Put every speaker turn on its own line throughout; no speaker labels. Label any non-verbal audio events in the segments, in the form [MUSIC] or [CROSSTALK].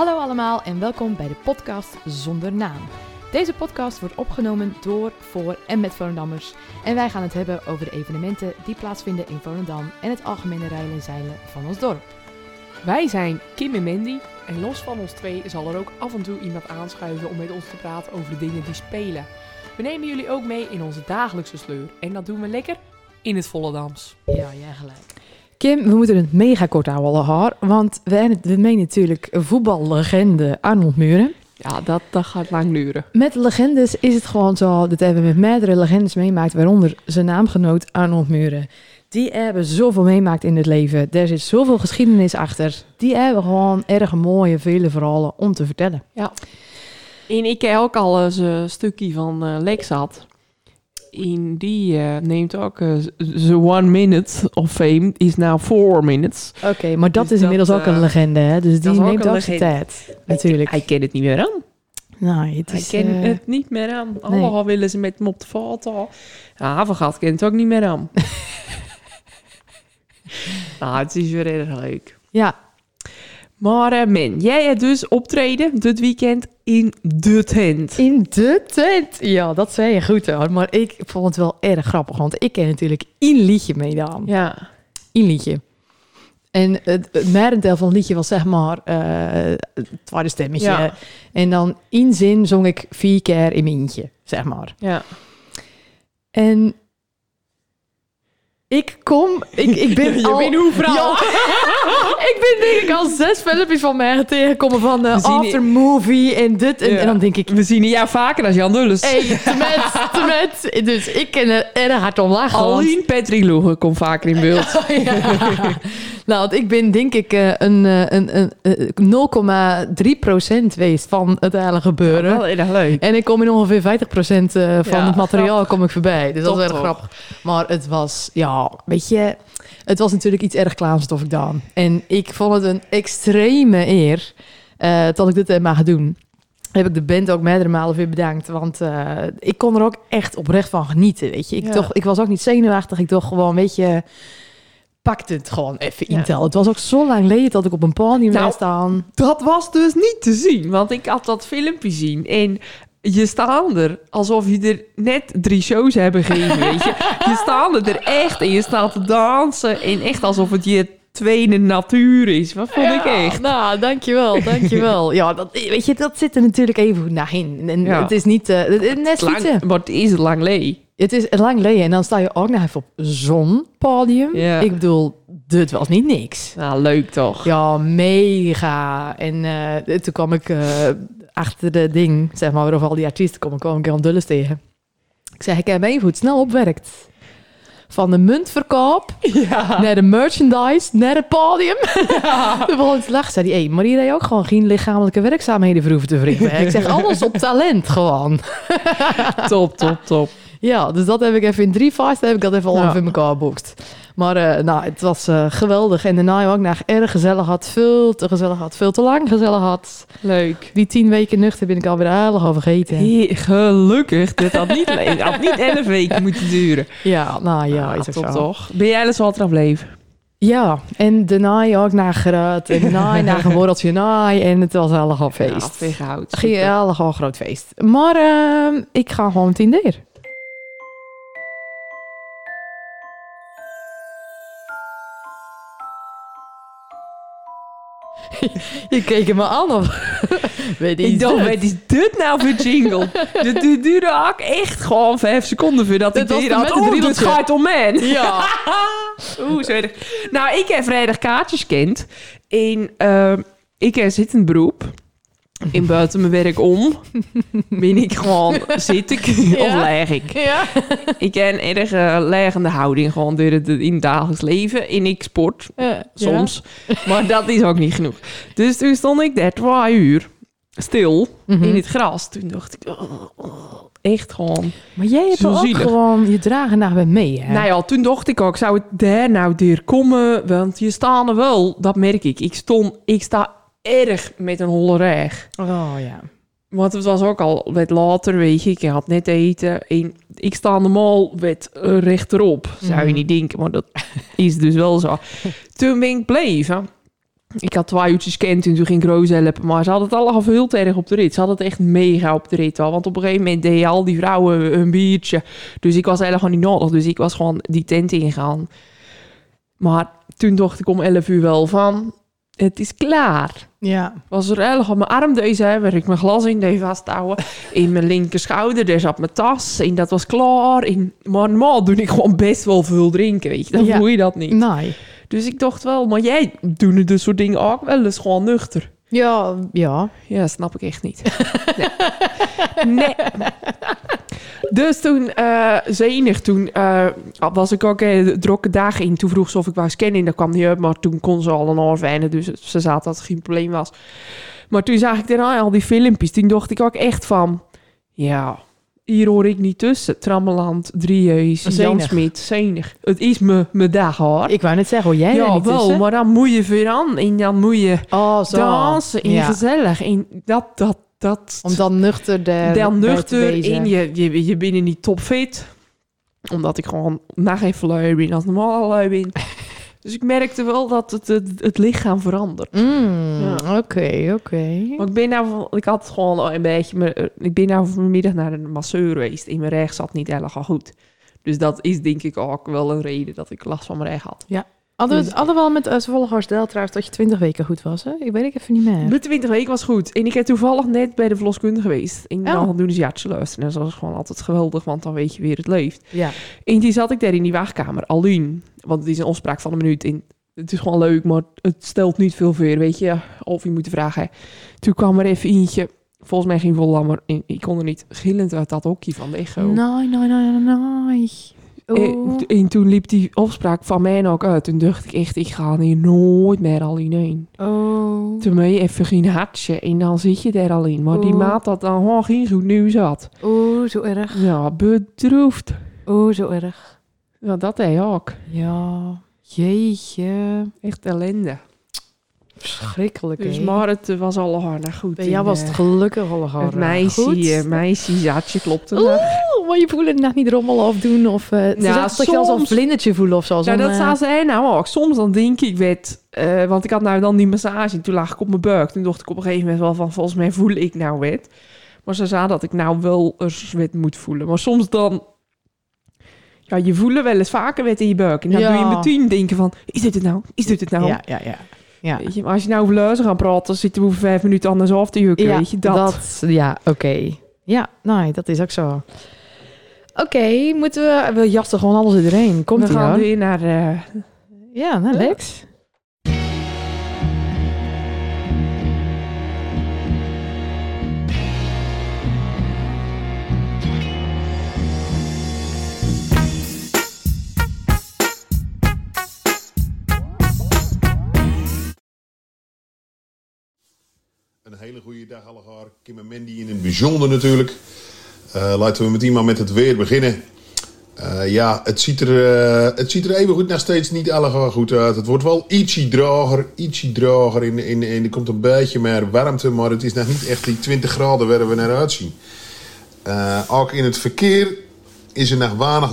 Hallo allemaal en welkom bij de podcast Zonder Naam. Deze podcast wordt opgenomen door, voor en met Volendammers. En wij gaan het hebben over de evenementen die plaatsvinden in Volendam en het algemene rijden en zeilen van ons dorp.
Wij zijn Kim en Mandy en los van ons twee zal er ook af en toe iemand aanschuiven om met ons te praten over de dingen die spelen. We nemen jullie ook mee in onze dagelijkse sleur en dat doen we lekker in het Volendams.
Ja, jij gelijk. Kim, we moeten het mega kort houden, haar, want we, we menen natuurlijk voetballegende Arnold Muren.
Ja, dat, dat gaat lang duren.
Met legendes is het gewoon zo, dat hebben we met meerdere legendes meemaakt, waaronder zijn naamgenoot Arnold Muren. Die hebben zoveel meemaakt in het leven. Er zit zoveel geschiedenis achter. Die hebben gewoon erg mooie, vele verhalen om te vertellen.
Ja. En ik heb ook al eens een stukje van eh Lex had. In die eh, neemt ook eh, the one minute of fame is now four minutes.
Oké, maar dat
Dus
is inmiddels
dat,
ook een
eh,
legende, hè? Dus die neemt ook zijn tijd. Natuurlijk.
Hij kent het niet meer aan.
Nou, het
Hij
is...
kent
eh,
het niet meer aan. Allemaal willen ze met hem op de foto. Ja, Havengat kent het ook niet meer aan. [LAUGHS] nou, het is weer erg leuk.
Ja,
Maar eh men, jij hebt dus optreden dit weekend in de tent.
in de tent. Ja, dat zei je goed hoor. Maar ik vond het wel erg grappig, want ik ken natuurlijk één liedje meedaan.
Ja.
Eén liedje. En het, het merendeel van het liedje was zeg maar eh, het tweede stemmetje.
Ja.
En dan in zin zong ik vier keer in mijn eentje, zeg maar.
Ja.
En ik kom, ik, ik ben [LAUGHS]
Je
al...
bent hoe vrouw.
Ja. [LAUGHS] ik ben ik al zes filmpjes van mij tegengekomen van de
zien-
aftermovie en dit. En,
Ja.
en dan denk ik,
We zien jou vaker als Jan Dulles.
hey, te met, te met. Dus ik ken er erg hard om lachen. want-
Alleen Patrick Loegen komt vaker in beeld. [LAUGHS]
Ja. Nou, want ik ben denk ik eh, een, eh, een, een, eh, 0,3% geweest van het hele gebeuren.
Wel erg leuk.
En ik kom in ongeveer 50% eh, van
Ja,
het materiaal
grappig.
kom ik voorbij. Dus dat is erg
toch?
grappig. Maar het was, ja, weet je... Het was natuurlijk iets erg klaars wat ik gedaan. En ik vond het een extreme eer eh, dat ik dit heb mogen doen. Heb ik de band ook meerdere malen weer bedankt. Want eh, ik kon er ook echt oprecht van genieten, weet je. Ik,
Ja.
toch, ik was ook niet zenuwachtig. Ik dacht gewoon, weet je... Pakte het gewoon even
Ja.
intel. Het was ook zo lang geleden dat ik op een podium
Nou,
ben staan.
Dat was dus niet te zien, want ik had dat filmpje zien en je staat er alsof je er net drie shows hebben gegeven, [LAUGHS] weet je. Je staat er echt en je staat te dansen en echt alsof het je tweede natuur is. Wat vond ik echt.
Nou, dankjewel, dankjewel. ja, dat, weet je, dat zit er natuurlijk even goed naar in. En
Ja.
het is niet... het is net
Lang, maar het is lang lee.
Het is lang geleden en dan sta je ook nog even op zo'n podium.
Ja.
Ik bedoel, dit was niet niks.
Nou, leuk toch?
Ja, mega. En eh, toen kwam ik eh, achter de ding, zeg maar, waarover al die artiesten komen, kwam ik Jan Dulles tegen. Ik zeg, ik heb even hoe het snel opwerkt. Van de muntverkoop [LAUGHS]
Ja.
naar de merchandise, naar het podium. Toen ik te lachen. Zei hij, hey, maar hier heb je ook gewoon geen lichamelijke werkzaamheden voor hoeven te verrichten. Ik zeg, [LAUGHS] alles op talent gewoon.
Top, top, top. [LAUGHS]
Ja, dus dat heb ik even in drie vast, heb ik dat even al
Ja.
in elkaar geboekt. Maar eh, nou, het was eh, geweldig. En daarna ook nog erg gezellig had. Veel te gezellig had. Veel te lang gezellig had.
Leuk.
Die tien weken nuchter ben ik alweer aardig al vergeten.
Gelukkig. Dit had niet, had niet elf weken moeten duren.
Ja, nou ja,
Ah,
is
top
zo.
toch? Ben jij dus altijd afbleven?
Ja, en daarna ook naar geruid. En daarna [LAUGHS] naar een borreltje naai. En het was helemaal
Ja,
feest. Ging helemaal groot feest. Maar ehm, ik ga gewoon tien Je keek me aan of... Weet
Ik dacht, wat is dit nou voor jingle? [LAUGHS] Dit du- duurde ook echt gewoon vijf seconden voordat ik
was
dit
de
had.
het
Oh, dit gaat om man.
Ja. [LAUGHS]
Oeh, zo. Nou, ik heb vrijdag kaartjes. En eh, ik heb zittend beroep. In buiten mijn werk om. Ben ik gewoon, [LAUGHS] zit ik of leg ik?
Ja.
Ik heb een erg eh, leggende houding gewoon door het, in het dagelijks leven. En ik sport soms. Maar dat is ook niet genoeg. Dus toen stond ik daar twee uur stil
Mhm.
in het gras. Toen dacht ik, oh, oh, echt gewoon...
Maar jij hebt ook
zielig.
gewoon je dragen naar bij mee, hè?
Nou ja, toen dacht ik ook, zou het daar nou weer komen? Want je staan er wel, dat merk ik. Ik, stond, ik sta erg met een holle reg.
Oh ja.
Want het was ook al wat later, weet je. Ik had net eten. En ik sta normaal wat eh, rechterop. Zou je
Mhm.
niet denken, maar dat is dus wel zo. [LAUGHS] Toen ben ik bleven. Ik had twee uurtjes kent en toen ging ik Roos helpen. Maar ze hadden het allemaal heel erg op de rit. Ze hadden het echt mega op de rit al. Want op een gegeven moment deden al die vrouwen een biertje. Dus ik was helemaal niet nodig. Dus ik was gewoon die tent ingegaan. Maar toen dacht ik om 11 uur wel van... Het is klaar.
Ja.
Was er erg op mijn arm deze, hè, waar ik mijn glas in deed vasthouden. In mijn linker schouder, daar zat mijn tas. En dat was klaar. En, maar normaal doe ik gewoon best wel veel drinken, weet je. Dan
Ja.
voel je dat niet.
Nee.
Dus ik dacht wel, maar jij doet dit soort dingen ook wel eens gewoon nuchter.
Ja, ja.
Ja, snap ik echt niet. [LAUGHS] Nee. nee. Dus toen, eh zenig, toen eh, was ik ook eh, drokke dagen in. Toen vroeg ze of ik wou scannen. Dat kwam niet uit, maar toen kon ze al een oorfijnen. Dus ze zaten dat het geen probleem was. Maar toen zag ik daarna al die filmpjes. Toen dacht ik ook echt van... Ja, hier hoor ik niet tussen. Trammeland, Jan
Zenig.
Smit, Zenig. Het is me, me dag hoor.
Ik wou net zeggen, hoor jij
ja,
niet
wel,
tussen?
maar dan moet je aan. En dan moet je
Oh, zo.
dansen en
Ja.
gezellig. En dat, dat, dat...
Om dan nuchter de
dan nuchter en je, je, je bent niet topfit. Omdat ik gewoon nog even lui ben als normaal al lui ben. [LAUGHS] dus ik merkte wel dat het, het, het lichaam verandert.
Mm, Oké, oké.
Maar ik ben nou, ik had gewoon een beetje, ik ben nou vanmiddag naar een masseur geweest. In mijn rug zat niet helemaal goed. Dus dat is denk ik ook wel een reden dat ik last van mijn rug had.
Hadden we
Dus-
het hadden we al met uh, Zwolle herstel trouwens dat je 20 weken goed was, hè? Ik weet ik even niet meer.
De 20 weken was goed. En ik heb toevallig net bij de verloskundige geweest. En
Oh.
dan doen ze jaartje luisteren. En dat is gewoon altijd geweldig, want dan weet je weer het leeft.
Ja.
En die zat ik daar in die wachtkamer, alleen. Want het is een afspraak van een minuut. En het is gewoon leuk, maar het stelt niet veel voor, weet je. Of je moet vragen. Toen kwam er even eentje, volgens mij geen vollammer. En ik kon er niet gillend uit dat hokje van echo.
Nee, nee, nee, nee, nee.
En, en toen liep die afspraak van mij ook uit. Toen dacht ik echt, ik ga hier nooit meer alleen heen.
Oh.
Toen ben je even geen hartje en dan zit je daar alleen. Maar die maat dat dan gewoon geen goed nieuws had.
Oh, zo erg.
Ja, bedroefd.
Oh, zo erg.
Ja, dat hij ook.
Ja. Jeetje.
Echt ellende.
Verschrikkelijk,
Dus maar het eh, was allemaal naar goed.
Bij jou was het
eh,
gelukkig al
het meisje, eh, meisje hartje klopte.
Maar je het nog niet rommelen of doen. Of, uh,
Ja,
ja, dat je zelfs al een
soms.
vlindertje voelen of zo.
Ja, dat
eh,
zou zij nou ook. Soms dan denk ik, weet, eh, want ik had nou dan die massage en toen lag ik op mijn buik. Toen dacht ik op een gegeven moment wel van, volgens mij voel ik nou wet. Maar ze zei dat ik nou wel eens wet moet voelen. Maar soms dan, ja, je voelt wel eens vaker wet in je buik. En dan
Ja.
doe je meteen denken van, is dit het nou? Is dit het nou?
Ja, ja, ja. Ja,
Weet je, maar als je nou over luizen gaan praten, dan zitten we over vijf minuten anders af te jukken,
ja
weet je, dat.
ja, oké. Ja, nee, dat is ook zo. Oké, moeten we... We jachten gewoon alles iedereen. Komt
we gaan weer naar... eh,
Ja, nou, Lex.
Een hele goede dag allemaal. Kim en Mandy in het bijzonder natuurlijk. Eh, laten we met iemand met het weer beginnen. Eh, ja, het ziet, er, eh, het ziet er even goed nog steeds niet allemaal goed uit. Het wordt wel ietsje droger, ietsje droger. In, in, in, er komt een beetje meer warmte, maar het is nog niet echt die 20 graden waar we naar uitzien. Ook in het verkeer is er nog weinig.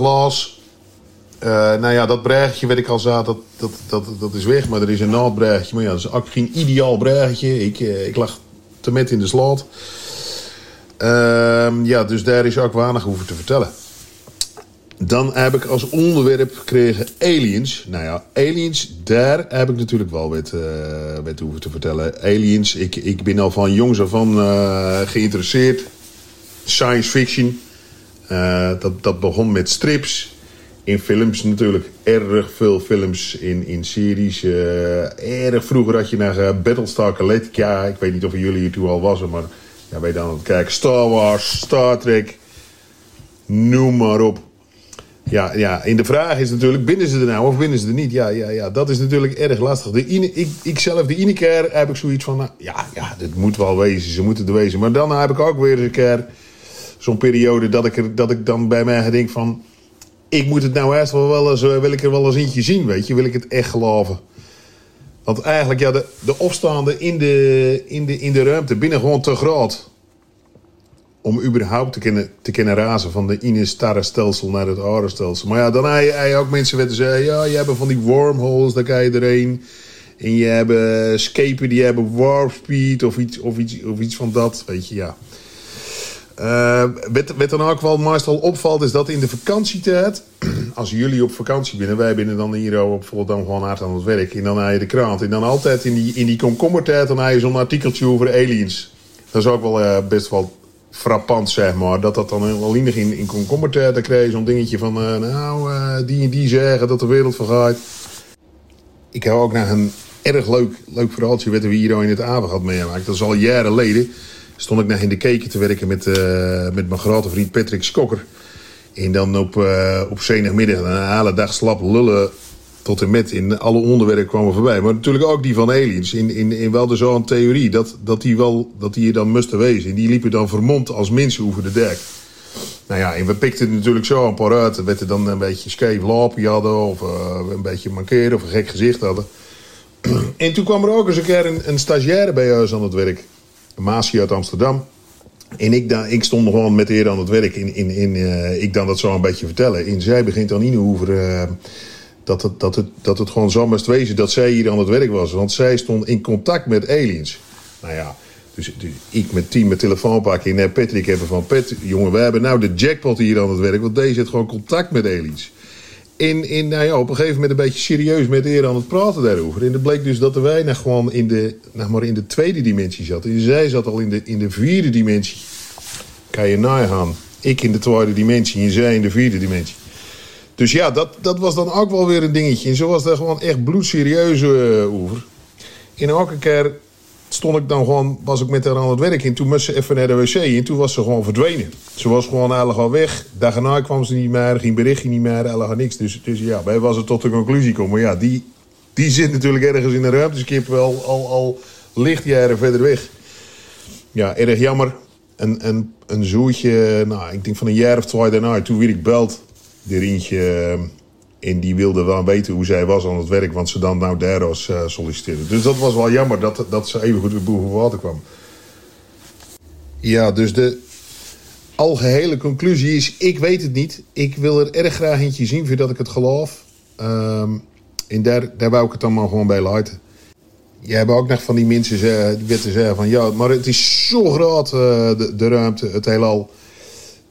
Eh, nou ja, dat brechtje, wat ik al zei, dat, dat, dat, dat is weg. Maar er is een naaldbrechtje. Maar ja, dat is ook geen ideaal brechtje. Ik, ik lag te met in de slot. Ehm, ja, dus daar is ook weinig over te vertellen. Dan heb ik als onderwerp gekregen aliens. Nou ja, aliens, daar heb ik natuurlijk wel wat, over te vertellen. Aliens, ik, ik ben al van jongs af aan eh, geïnteresseerd. Science fiction. Eh, dat, dat begon met strips. In films natuurlijk. Erg veel films in, in series. Erg vroeger had je naar Battlestar Galactica. Ik weet niet of jullie hier toe al was, maar ja, weet je dan aan het kijken. Star Wars, Star Trek. Noem maar op. Ja, ja, en de vraag is natuurlijk, binnen ze er nou of binnen ze er niet? Ja, ja, ja dat is natuurlijk erg lastig. De ine, ik, ik zelf, de ene keer heb ik zoiets van, nou, ja, ja, dit moet wel wezen, ze moeten er wezen. Maar dan heb ik ook weer een keer zo'n periode dat ik, er, dat ik dan bij mij denk van, ik moet het nou eerst wel, wel eens, eh, wil ik er wel eens eentje zien, weet je, wil ik het echt geloven. Want eigenlijk, ja, de, de opstaande in de, in, de, in de ruimte binnen gewoon te groot om überhaupt te kunnen, te kunnen razen van de ene sterrenstelsel naar het andere stelsel. Maar ja, dan heb je, ook mensen weten zeggen, ja, je hebt van die wormholes, daar kan je erheen. En je hebt uh, scapen die hebben warp speed of iets, of iets, of iets van dat. Weet je, ja. Uh, wat, dan ook wel meestal opvalt, is dat in de vakantietijd, [CLEARS THROAT] als jullie op vakantie binnen, wij binnen dan hier op dan gewoon hard aan het werk, en dan naar je de krant, en dan altijd in die, in die komkommertijd, dan je zo'n artikeltje over aliens. Dat is ook wel uh, best wel frappant, zeg maar. Dat dat dan alleen in, in komkommertijd, dan krijg je zo'n dingetje van, uh, nou, die en die zeggen dat de wereld vergaat. Ik heb ook nog een erg leuk, leuk verhaaltje wat we hier in het avond had meegemaakt. Dat is al jaren geleden stond ik nog in de keken te werken met, uh, met mijn grote vriend Patrick Skokker. En dan op, uh, op zondagmiddag een hele dag slap lullen tot en met. In alle onderwerpen kwamen voorbij. Maar natuurlijk ook die van aliens. In, in, in wel de zo'n theorie dat, dat, die wel, dat die hier dan moesten wezen. En die liepen dan vermomd als mensen over de dek. Nou ja, en we pikten natuurlijk zo een paar uit. We dan een beetje scheef lopen hadden. Of uh, een beetje mankeren of een gek gezicht hadden. [CLEARS THROAT] en toen kwam er ook eens een keer een, een stagiaire bij ons aan het werk. Maasje uit Amsterdam. En ik, dan, ik stond nog wel met haar aan het werk. In, in, in, uh, ik dan dat zo een beetje vertellen. En zij begint dan in over uh, dat, het, dat, het, dat het gewoon zo moest wezen dat zij hier aan het werk was. Want zij stond in contact met aliens. Nou ja, dus, dus ik met team met telefoon pakken. En Patrick hebben van Pet, jongen, we hebben nou de jackpot hier aan het werk. Want deze heeft gewoon contact met aliens. In, in, nou ja, op een gegeven moment een beetje serieus met eer aan het praten daarover. En het bleek dus dat de wij nog gewoon in de, nou maar in de tweede dimensie zat. En zij zat al in de, in de vierde dimensie. Kan je nagaan. Ik in de tweede dimensie en zij in de vierde dimensie. Dus ja, dat, dat was dan ook wel weer een dingetje. En zo was daar gewoon echt bloedserieus uh, over. In elke keer stond ik dan gewoon, was ik met haar aan het werk. En toen moest ze even naar de wc. En toen was ze gewoon verdwenen. Ze was gewoon eigenlijk al weg. Daarna kwam ze niet meer, geen berichtje niet meer, eigenlijk niks. Dus, dus ja, wij was het tot de conclusie komen. Maar ja, die, die zit natuurlijk ergens in de ruimteskip wel al, al lichtjaren verder weg. Ja, erg jammer. Een, een, een zoetje, nou, ik denk van een jaar of twee daarna. Toen weer ik belt, de Rientje... En die wilde wel weten hoe zij was aan het werk, want ze dan nou was uh, solliciteerde. Dus dat was wel jammer dat, dat ze even goed weer boven water kwam. Ja, dus de algehele conclusie is: ik weet het niet. Ik wil er erg graag eentje zien voordat ik het geloof. Um, en daar, daar wou ik het dan maar gewoon bij laten. Je hebt ook nog van die mensen die weten zeggen van ja, maar het is zo groot, uh, de, de ruimte, het heelal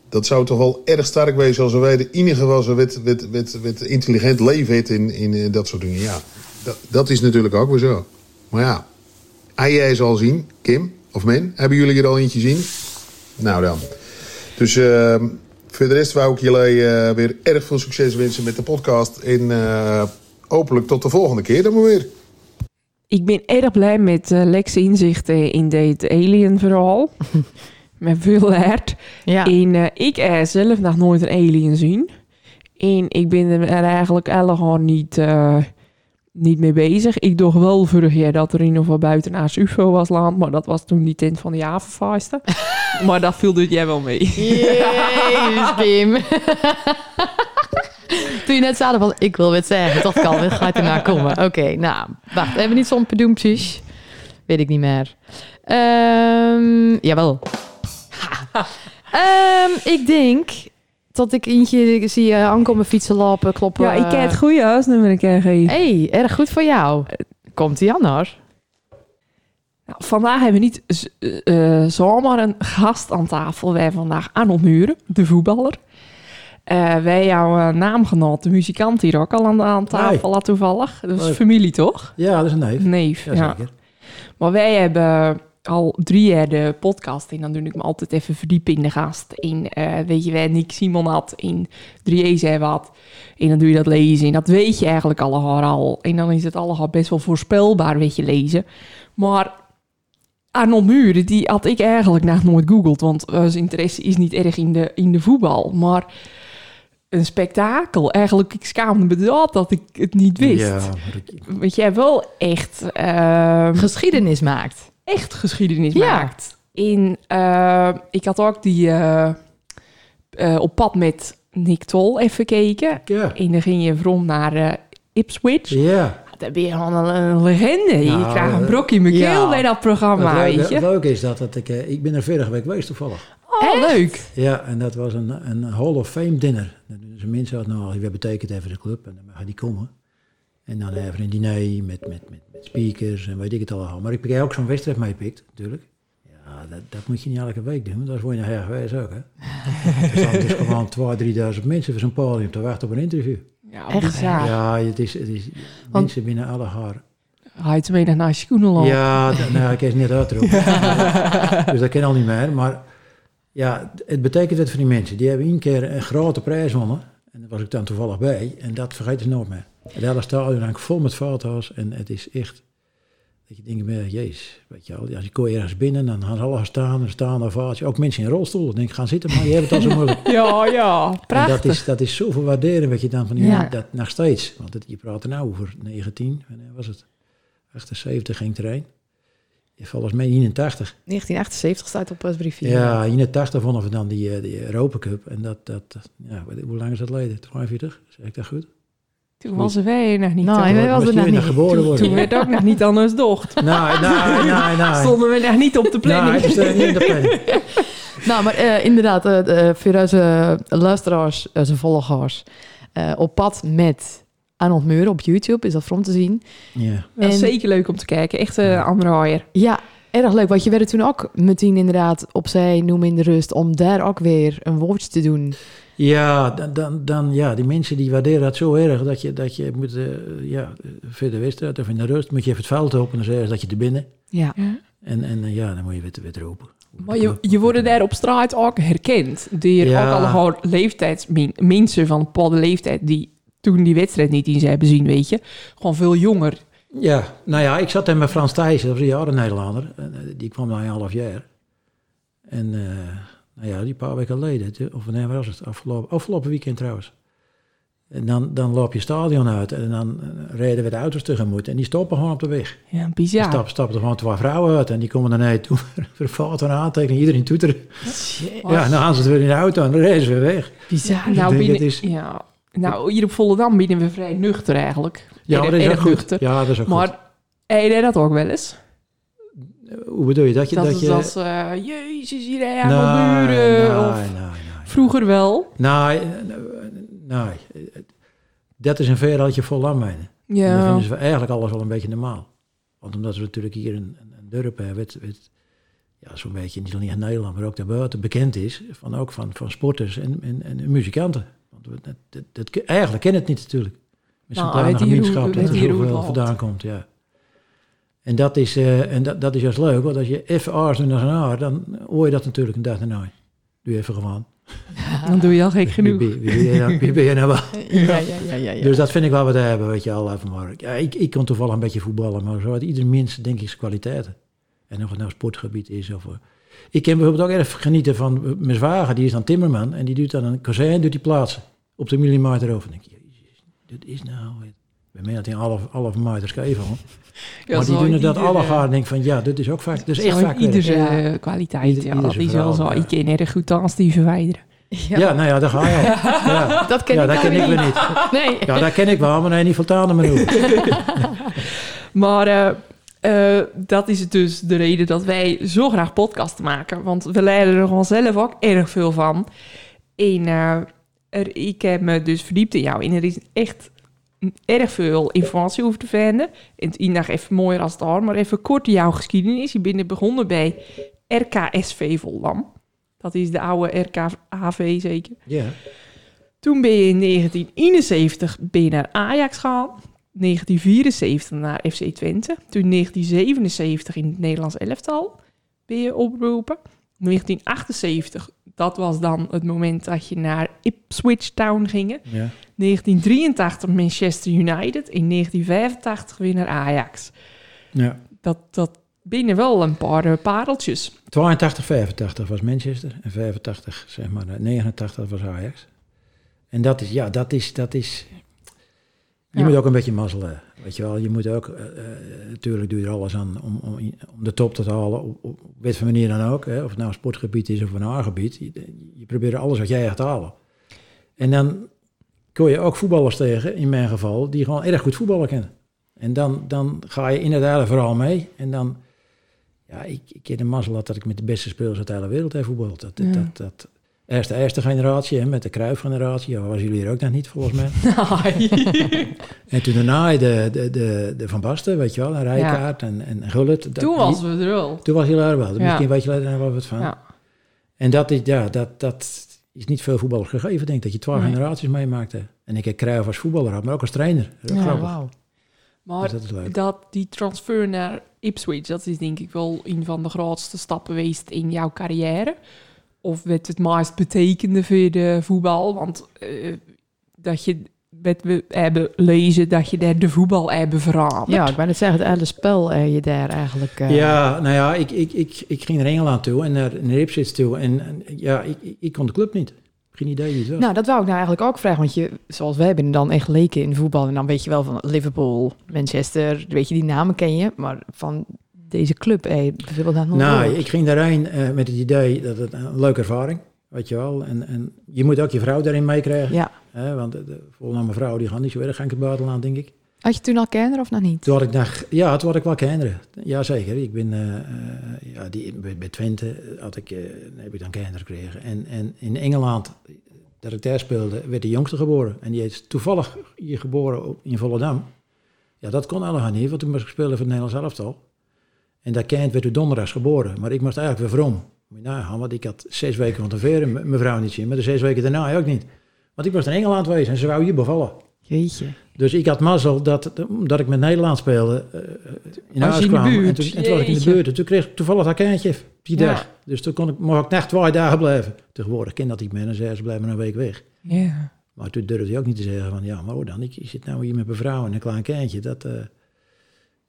dat zou toch wel erg sterk wezen als wij de enige was wat, wat, wat, wat intelligent leven in, in dat soort dingen. Ja, dat, dat is natuurlijk ook weer zo. Maar ja, hij jij zal zien, Kim of Men, hebben jullie er al eentje zien? Nou dan. Dus uh, voor de rest wou ik jullie uh, weer erg veel succes wensen met de podcast. En uh, hopelijk tot de volgende keer dan maar weer.
Ik ben erg blij met Lex inzichten in dit alien verhaal. [LAUGHS] met veel leert.
Ja.
En uh, ik heb zelf nog nooit een alien zien. En ik ben er eigenlijk helemaal niet, uh, niet mee bezig. Ik dacht wel vorig jaar dat er in ieder geval buiten naast UFO was land. Maar dat was toen die tent van de Javenfeesten. [LAUGHS] maar dat viel dus jij wel mee.
Jezus. [LAUGHS] Toen je net zei van, ik wil het zeggen, dat kan, dat gaat ernaar komen. [LAUGHS] Oké, okay, nou, wacht, hebben we niet zo'n pedoempjes? Weet ik niet meer. Um, jawel. Um, [LAUGHS] ik denk dat ik eentje zie uh, aankomen fietsen, lopen, kloppen.
Ja, ik ken het goede huisnummer een keer geven.
hey, erg goed voor jou. Komt ie anders?
Nou, vandaag hebben we niet uh, zomaar een gast aan tafel. Wij vandaag Arnold Muren, de voetballer. Uh, wij jouw naamgenoot, de muzikant hier ook al aan, aan tafel, nee. toevallig. Dat is familie, toch?
Ja, dat is een neef.
Neef, ja. ja.
Zeker.
Maar wij hebben al drie jaar de podcast en dan doe ik me altijd even verdiepen in de gast. In, uh, weet je, waar Nick Simon had, in 3E zei wat. En dan doe je dat lezen en dat weet je eigenlijk allemaal al. En dan is het allemaal best wel voorspelbaar, weet je, lezen. Maar Arnold Muren, die had ik eigenlijk nog nooit googeld, want zijn interesse is niet erg in de, in de voetbal. Maar een spektakel. Eigenlijk, ik schaamde me dat dat ik het niet wist.
Ja,
Weet jij wel echt... Uh,
geschiedenis maakt.
Echt geschiedenis
ja.
maakt. In, uh, ik had ook die uh, op pad met Nick Tol even gekeken.
Ja.
En dan ging je from naar Ipswich.
Ja.
Dan ben je gewoon een, een legende.
Nou,
je krijgt een brokje in mijn
ja.
bij dat programma, weet je.
het leuke is dat, dat ik... ik ben er vorige week geweest toevallig.
Oh, leuk.
Ja, en dat was een, een Hall of Fame dinner. Ze mensen uit nou, wat betekent even de club en dan mag die komen. En dan even een diner met, met, met, met speakers en weet ik het allemaal. Maar ik heb ook zo'n wedstrijd meepikt, natuurlijk. Ja, dat, dat moet je niet elke week doen, want dat word je nachher geweest ook, hè. [LAUGHS] er staan dus gewoon 2.000, 3.000 mensen voor zo'n podium te wachten op een interview.
Ja,
Echt,
bizar.
Ja, het is, het is mensen binnen alle haren.
Hij is mee naar Schoenenland.
Ja, nou, ik is net uitroepen. [LAUGHS] dus dat kan al niet meer. Maar ja, het betekent het voor die mensen. Die hebben één keer een grote prijs gewonnen. En daar was ik dan toevallig bij. En dat vergeet ze nooit meer. Het hele stadion hangt vol met foto's. En het is echt... Dat je denkt, jezus, weet je wel. Als je kom ergens binnen, dan gaan ze allemaal staan. En staan ovatie. Ook mensen in rolstoelen. Dan denk ik, gaan zitten, maar je hebt het al zo moeilijk. [LAUGHS]
ja, ja.
En dat is, dat is zoveel waarderen wat je dan van die
Ja.
dat nog steeds. Want het, je praat er nou over 19, wanneer was het? 78 ging het erheen. Volgens mij 81.
1978 staat op het briefje.
Ja, 81 vonden we dan die, eh, die Europa Cup. En dat, dat ja, hoe lang is dat geleden? 42? Zeg ik dat goed?
Toen was wij nog niet.
Nou, wij was er nog niet.
geboren
toen, werd ook nog niet anders docht. [LAUGHS]
Nee, nee, nee, nee. [LAUGHS]
Stonden we nog niet op de planning.
Nee, dat staat niet in de planning. [LAUGHS]
Nou, maar eh, inderdaad, eh, eh, voor onze luisteraars, onze volgers, eh, op pad met Arnold Meuren op YouTube is dat voor om te zien.
Ja.
Dat is
En-
zeker leuk om te kijken. Echt een andere.
Ja, erg leuk. Want je werd toen ook meteen inderdaad opzij noemen in de rust om daar ook weer een woordje te doen.
Ja, dan, dan, dan, ja, die mensen die waarderen dat zo erg dat je, dat je moet, eh, ja, verder wedstrijd of in de rust moet je even het veld openen en dan zeggen ze dat je er binnen.
Ja.
En, en eh, ja, dan moet je weer, weer roepen.
Maar je, je wordt daar op straat ook herkend.
Ja.
ook alle leeftijds mensen van een bepaalde leeftijd die toen die wedstrijd niet in hebben zien, weet je. Gewoon veel jonger.
Ja, nou ja, ik zat daar met Frans Thijssen, dat was een jaren Nederlander. Eh, die kwam na een half jaar. En eh, nou ja, die paar weken geleden, of wanneer was het? Afgelopen, afgelopen weekend trouwens. En dan, dan loop je stadion uit en dan eh, reden we de auto's tegemoet. En die stoppen gewoon op de weg.
Ja,
Er
bizar.
stap, stappen er gewoon twee vrouwen uit en die komen naar toe. [LAUGHS] Voor foto en aantekening, iedereen toeteren. Ja, en dan gaan ze weer in de auto en dan rijden ze weer weg.
Bizar.
Nou,
denk,
binnen,
het is-
ja, nou, hier op Volendam binnen we vrij nuchter eigenlijk.
Ja, dat is goed.
nuchter.
Ja, dat is ook goed.
Maar hij deed dat ook wel eens.
Hoe bedoel je? Dat je...
Dat,
Dat je
was, eh, jezus, hier
nee,
buren. Of vroeger wel.
Nee, nee. Dat is een ver dat je vol aan mijnen. En dan
Ja.
vinden ze eigenlijk alles wel een beetje normaal. Want omdat we natuurlijk hier een, een, een dorp hebben, het, het, ja, zo'n beetje, niet alleen in Nederland, maar ook daarbuiten bekend is, van, ook van, van sporters en, en, en muzikanten. Want we- dat, dat, dat- eigenlijk ken het niet natuurlijk. Met zo'n
Nou,
kleine
hier hoe-
gemeenschap dat er zoveel vandaan komt, ja. En dat is, eh, en dat, dat is juist leuk, want als je even aars doet naar een aar, dan hoor je dat natuurlijk een dag daarna. Doe je even gewoon. [LAUGHS]
Dan doe je al gek genoeg.
Wie, wie, wie, ben je nou- wie ben je nou wel? [LAUGHS]
Ja, ja, ja, ja. ja.
Dus dat vind ik wel wat hebben, weet je al. Even maar. Ja, ik, ik kon toevallig een beetje voetballen, maar zo had ieder mens, denk ik, zijn kwaliteiten. En of het nou sportgebied is of... eh, ik kan bijvoorbeeld ook erg genieten van eh, mijn zwager, die is dan timmerman. En die doet dan een kozijn, doet die plaatsen. Op de millimeter over. Dan denk jezus, dit is nou... Bij mij had hij half, half meter scheef al.
Ja,
maar die doen het dat
ieder,
alle
eh,
denk van, ja, dit is ook vaak... Dat is echt vaak.
Iedere
Ja.
eh, kwaliteit,
Ieder-
ja.
ieder
Dat is wel zo. Ik ken erg goed als die verwijderen.
Ja.
Ja, nou ja, daar ga je. [LAUGHS] Ja,
Dat ken
ja
ik
dat
nou
ken ik
weer
niet. [LAUGHS]
Nee.
Ja, dat ken ik wel, maar nee, niet vertalen me nu. [LAUGHS]
Maar eh, eh, dat is dus de reden dat wij zo graag podcasten maken. Want we leiden er gewoon zelf ook erg veel van. En eh, er, ik heb me dus verdiept in jou. En er is echt erg veel informatie over te vinden. En het nog even mooier als het al, maar even kort jouw geschiedenis. Je bent begonnen bij RKSV Volendam. Dat is de oude RKHV zeker.
Ja.
Toen ben je in 1971 ben je naar Ajax gegaan. 1974 naar FC Twente. Toen 1977 in het Nederlands elftal ben je opgeroepen. 1978, dat was dan het moment dat je naar Ipswich Town ging.
ja.
1983 Manchester United. In 1985 weer naar Ajax.
ja.
Dat, dat binnen wel een paar eh, pareltjes.
82, 85 was Manchester. En 85, zeg maar, eh, 89 was Ajax. En dat is, ja, dat is, dat is... Je
Ja.
moet ook een beetje mazzelen, weet je wel. Je moet ook, eh, eh, natuurlijk doe je er alles aan om, om, om de top te halen, op, op wat voor manier dan ook. Hè. Of het nou een sportgebied is of een aangebied. Je, je probeert alles wat jij te halen. En dan kom je ook voetballers tegen, in mijn geval, die gewoon erg goed voetballen kennen. En dan, dan ga je inderdaad vooral mee. En dan, ja, ik, ik heb de mazzel dat ik met de beste spelers uit de hele wereld heb voetbald. Dat, dat,
Ja.
dat, dat, Eerst de eerste generatie, hè, met de Cruijff-generatie. Ja, was jullie er ook nog niet, volgens mij. [LAUGHS] [LAUGHS] En toen daarna de, de, de, de Van Basten, weet je wel, en Rijkaard en, en Gullit. Dat-
Toen
die-
was we er wel.
Toen was heel erg wel.
Ja.
Misschien weet je nog wel wat van.
Ja.
En dat is, ja, dat, dat is niet veel voetballers gegeven, denk ik. Dat je twaalf
Nee.
generaties meemaakte. En ik heb Cruijff als voetballer gehad, maar ook als trainer. Dat
Ja, wauw.
Maar
Dus dat
dat die transfer naar Ipswich, dat is denk ik wel een van de grootste stappen geweest in jouw carrière. Of wat het meest betekende voor de voetbal. Want eh, dat je, wat we hebben lezen, dat je daar de voetbal hebben veranderd.
Ja, ik ben het zeggen, het hele spel eh, je daar eigenlijk... eh,
Ja, nou ja, ik, ik, ik, ik ging naar Engeland toe en naar, naar Ipswich toe. En, en ja, ik, ik, ik kon de club niet. Geen idee was.
Nou, dat wou ik nou eigenlijk ook vragen. Want je, zoals wij ben dan echt leken in voetbal. En dan weet je wel van Liverpool, Manchester. Weet je, die namen ken je. Maar van deze club, bijvoorbeeld nog
nou, ik ging daarheen eh, met het idee dat het een leuke ervaring, weet je wel. En, en je moet ook je vrouw daarin meekrijgen.
Ja.
Hè, want de, de volgende mijn vrouw die gaat niet zo erg aan het buitenland, denk ik.
Had je toen al kinderen of nog niet?
Toen had ik nog, ja, toen had ik wel kinderen. Jazeker, ik ben, eh, eh, ja, die, bij, bij Twente had ik, eh, heb ik dan kinderen gekregen. En, en in Engeland, dat ik daar speelde, werd de jongste geboren. En die is toevallig hier geboren op, in Volendam. Ja, dat kon allemaal niet, want toen moest ik spelen voor het Nederlands elftal. En dat kind werd toen donderdags geboren, maar ik moest eigenlijk weer vrom. Moet je nagaan, want ik had zes weken van tevoren m- mijn vrouw niet zien, maar de zes weken daarna ook niet. Want ik was in Engeland geweest en ze wou hier bevallen.
Jeetje.
Dus ik had mazzel dat, dat ik met Nederland speelde eh, in huis
je in
kwam. En toen, en toen was ik in de buurt. En toen kreeg ik toevallig dat kindje die
Ja.
dag. Dus toen kon ik, mocht ik net twee dagen blijven. Tegenwoordig ken dat niet meer. En zei ze blijven een week weg.
Ja.
Maar toen durfde hij ook niet te zeggen van... Ja, maar hoor dan, ik, ik zit nou hier met mijn vrouw en een klein kindje. Dat, eh,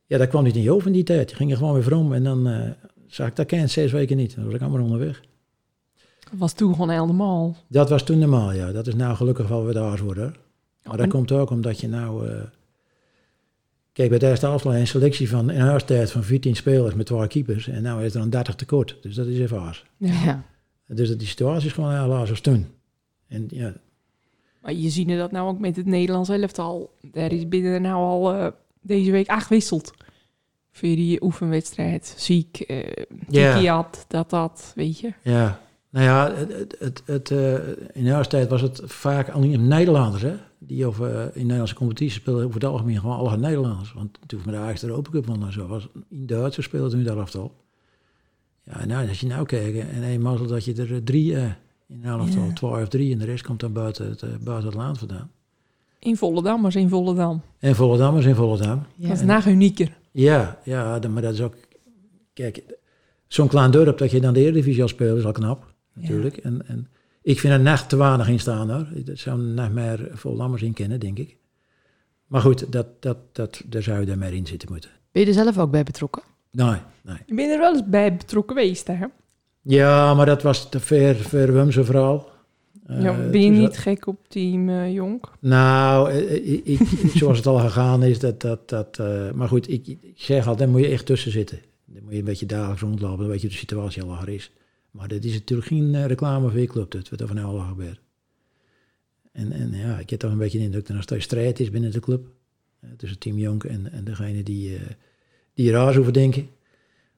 ja, dat kwam niet in je hoofd in die tijd. Je ging er gewoon weer om. En dan eh, zag ik dat kind zes weken niet. Dan was ik allemaal onderweg.
Dat was toen gewoon helemaal.
Dat was toen normaal, ja. Dat is nou gelukkig wel weer de aard worden. Maar dat
En-
komt ook omdat je nou... eh, kijk, bij de eerste afslag een selectie van in huistijd van 14 spelers met twee keepers. En nou is er een 30 tekort. Dus dat is even aars.
Ja.
Dus dat die situatie is gewoon helaas als toen. En ja,
Maar je ziet dat nou ook met het Nederlands elftal. Daar is binnen nou al eh, deze week acht gewisseld. Voor die oefenwedstrijd. Ziek, eh
Ja.
Kikiat, dat, dat, weet je.
ja. Nou ja, het, het, het, eh, in de huistijd was het vaak alleen Nederlanders, hè. Die of, eh, in de Nederlandse competitie speelden over het algemeen gewoon alle Nederlanders. Want toen met de Ajax de Europa Cup en zo, was in Duitsers speelden toen dat elftal. Ja, nou, als je nou kijkt, en een mazzel dat je er eh, drie eh, in een elftal,
Ja.
twee of drie, en de rest komt dan buiten het, eh, buiten het land vandaan.
In Volendam, maar in Volendam.
En Volendam in Volendam.
Ja.
dat is nog unieker.
Ja, ja, maar dat is ook... Kijk, zo'n klein dorp dat je dan de Eredivisie al speelt, is al knap, natuurlijk. En, en ik vind er nacht te weinig in staan, hoor. Er zou nog meer Volendammers in kennen, denk ik. Maar goed, dat, dat, dat, daar zou je daar meer in zitten moeten.
Ben je er zelf ook bij betrokken?
Nee, nee.
Je bent er wel eens bij betrokken geweest, hè?
Ja, maar dat was te ver, ver Wumse verhaal. Eh,
ja, ben je
toen
niet gek op team eh, Jonk?
Nou, eh, ik, zoals het al gegaan is, dat... dat, dat maar goed, ik, ik zeg altijd, daar moet je echt tussen zitten. Dan moet je een beetje dagelijks rondlopen, dan weet je de situatie al lager is. Maar dit is natuurlijk geen reclame voor je club, dit, wat er van al gebeurt. En, en ja, ik heb toch een beetje de indruk dat er nog steeds strijd is binnen de club. tussen Team Jonk en, en degene die, eh die raar over denken.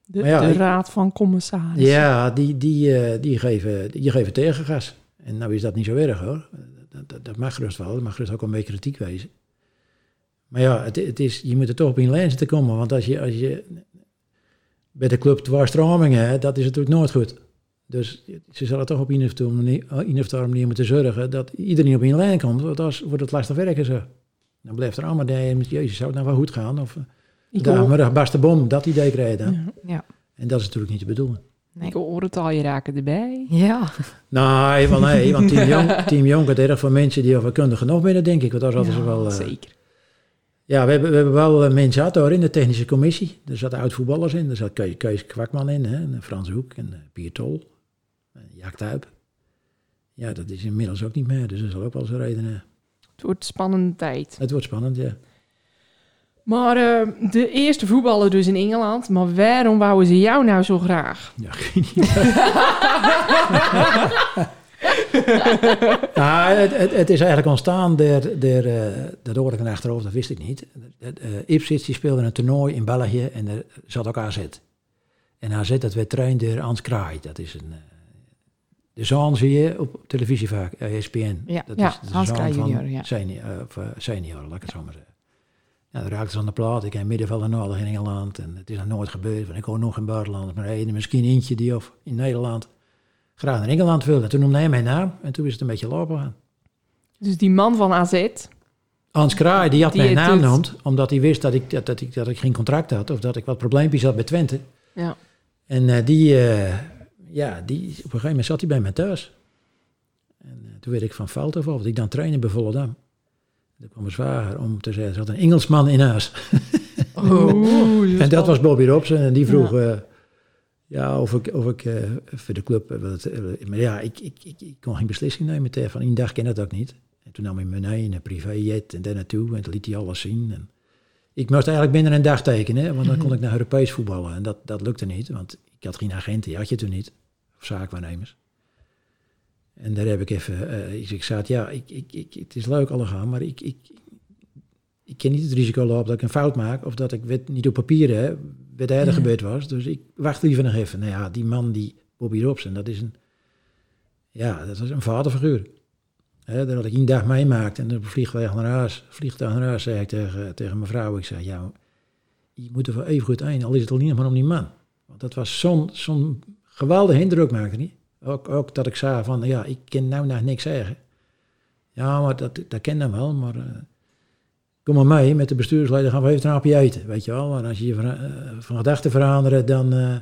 De,
ja,
raad van commissarissen.
Ja, die, die, die, geven, die geven tegengas. En nou is dat niet zo erg hoor. Dat, dat, dat mag gerust wel. Dat mag gerust ook een beetje kritiek wezen. Maar ja, het, het is, je moet er toch op in lijn te komen. Want als je, als je bij de club dwarsstromingen hebt, dat is natuurlijk nooit goed. Dus ze zullen toch op een of andere manier, manier moeten zorgen dat iedereen op in lijn komt. Want anders wordt het lastig werken zo. Dan blijft er allemaal de met jezus, zou het nou wel goed gaan? Of eh,
Ik
de barst bom, dat idee krijg je dan.
Ja.
Ja.
En dat is natuurlijk niet de bedoeling.
Nee.
ik hoor het al, je raken erbij.
Ja.
Nee, want, nee, want Team [LAUGHS] Jong, team Jong erg voor mensen die over kundig genoeg binnen, denk ik. Want daar zaten ze
Ja,
wel... eh,
zeker.
ja, we hebben, we hebben wel eh, mensen gehad hoor, in de technische commissie. Er zaten oud-voetballers in. Er zat Kees, Kees Kwakman in, hè, en Frans Hoek en eh, Pier Tol. En Jaak Tuip. Ja, dat is inmiddels ook niet meer. Dus dat zal ook wel zo'n reden.
Het wordt een spannende tijd.
Het wordt spannend, ja.
Maar eh, de eerste voetballer dus in Engeland. Maar waarom wouden ze jou nou zo graag?
Ja, [LAUGHS] geen idee. [LAUGHS] nou, het, het, het is eigenlijk ontstaan door, door eh, dat hoorde ik in achterhoofd, dat wist ik niet. Eh, Ipswich die speelde een toernooi in België en er zat ook AZ. En AZ, dat werd traind door Ans Kraai. Dat is een, eh, de zoon zie je op televisie vaak, eh, ESPN.
Ja,
dat
ja,
is de
Hans
zoon van
junior, ja.
Senior, of, senior, laat ik het zo maar zeggen. Nou, dan raakte ze aan de plaat. Ik heb middenvelder nodig in Engeland. En het is nog nooit gebeurd. Want ik hoor nog in het buitenland. Maar één, misschien eentje die of in Nederland graag naar Engeland wilde. Toen noemde hij mijn naam. En toen is het een beetje lopen gaan.
Dus die man van AZ,
Hans Kraai, die had
Die
mijn naam genoemd. Omdat hij wist dat ik, dat, dat ik, dat ik geen contract had. Of dat ik wat probleempjes had bij Twente.
ja.
En eh, die, eh, ja, die, op een gegeven moment zat hij bij mij thuis. En eh, toen werd ik van fout af, want ik dan trainen bij Volendam. Toen kwam mijn zwager om te zeggen, er zat een Engelsman in huis.
Oeh, [LAUGHS]
en dat was Bobby Robson. En die vroeg ja. ja, of ik, of ik eh, voor de club... eh, eh, maar ja, ik, ik, ik, ik kon geen beslissing nemen. Tegen van één dag ken dat ook niet. En toen nam hij me mee in een privéjet en daar naartoe. En toen liet hij alles zien. En ik moest eigenlijk binnen een dag tekenen, want dan kon ik naar Europees voetballen. En dat, dat lukte niet, want ik had geen agenten, die had je toen niet. Of zaakwaarnemers. En daar heb ik even, eh, ik, zei, ja, ik, ik, ik, het is leuk allemaal, maar ik, ik, ik ken niet het risico lopen dat ik een fout maak. Of dat ik weet, niet op papier hè, wat er
Ja.
gebeurd was. Dus ik wacht liever nog even. Nou ja, die man, die Bobby Robson, dat is een, ja, dat was een vaderfiguur. Hè, dat had ik één dag meemaakt en dan vliegtuig naar huis, vliegtuig naar huis, zei ik tegen, tegen mijn vrouw. Ik zei, ja, je moet er voor even goed heen, al is het al niet maar om die man. Want dat was zo'n zo'n geweldige indruk maakte niet. Ook, ook dat ik zei van, ja, ik kan nou nog niks zeggen. Ja, maar dat, dat ken dan wel, maar eh, kom maar mee met de bestuursleden, gaan we even een hapje eten, weet je wel. En als je je van, eh, van gedachten verandert, dan, eh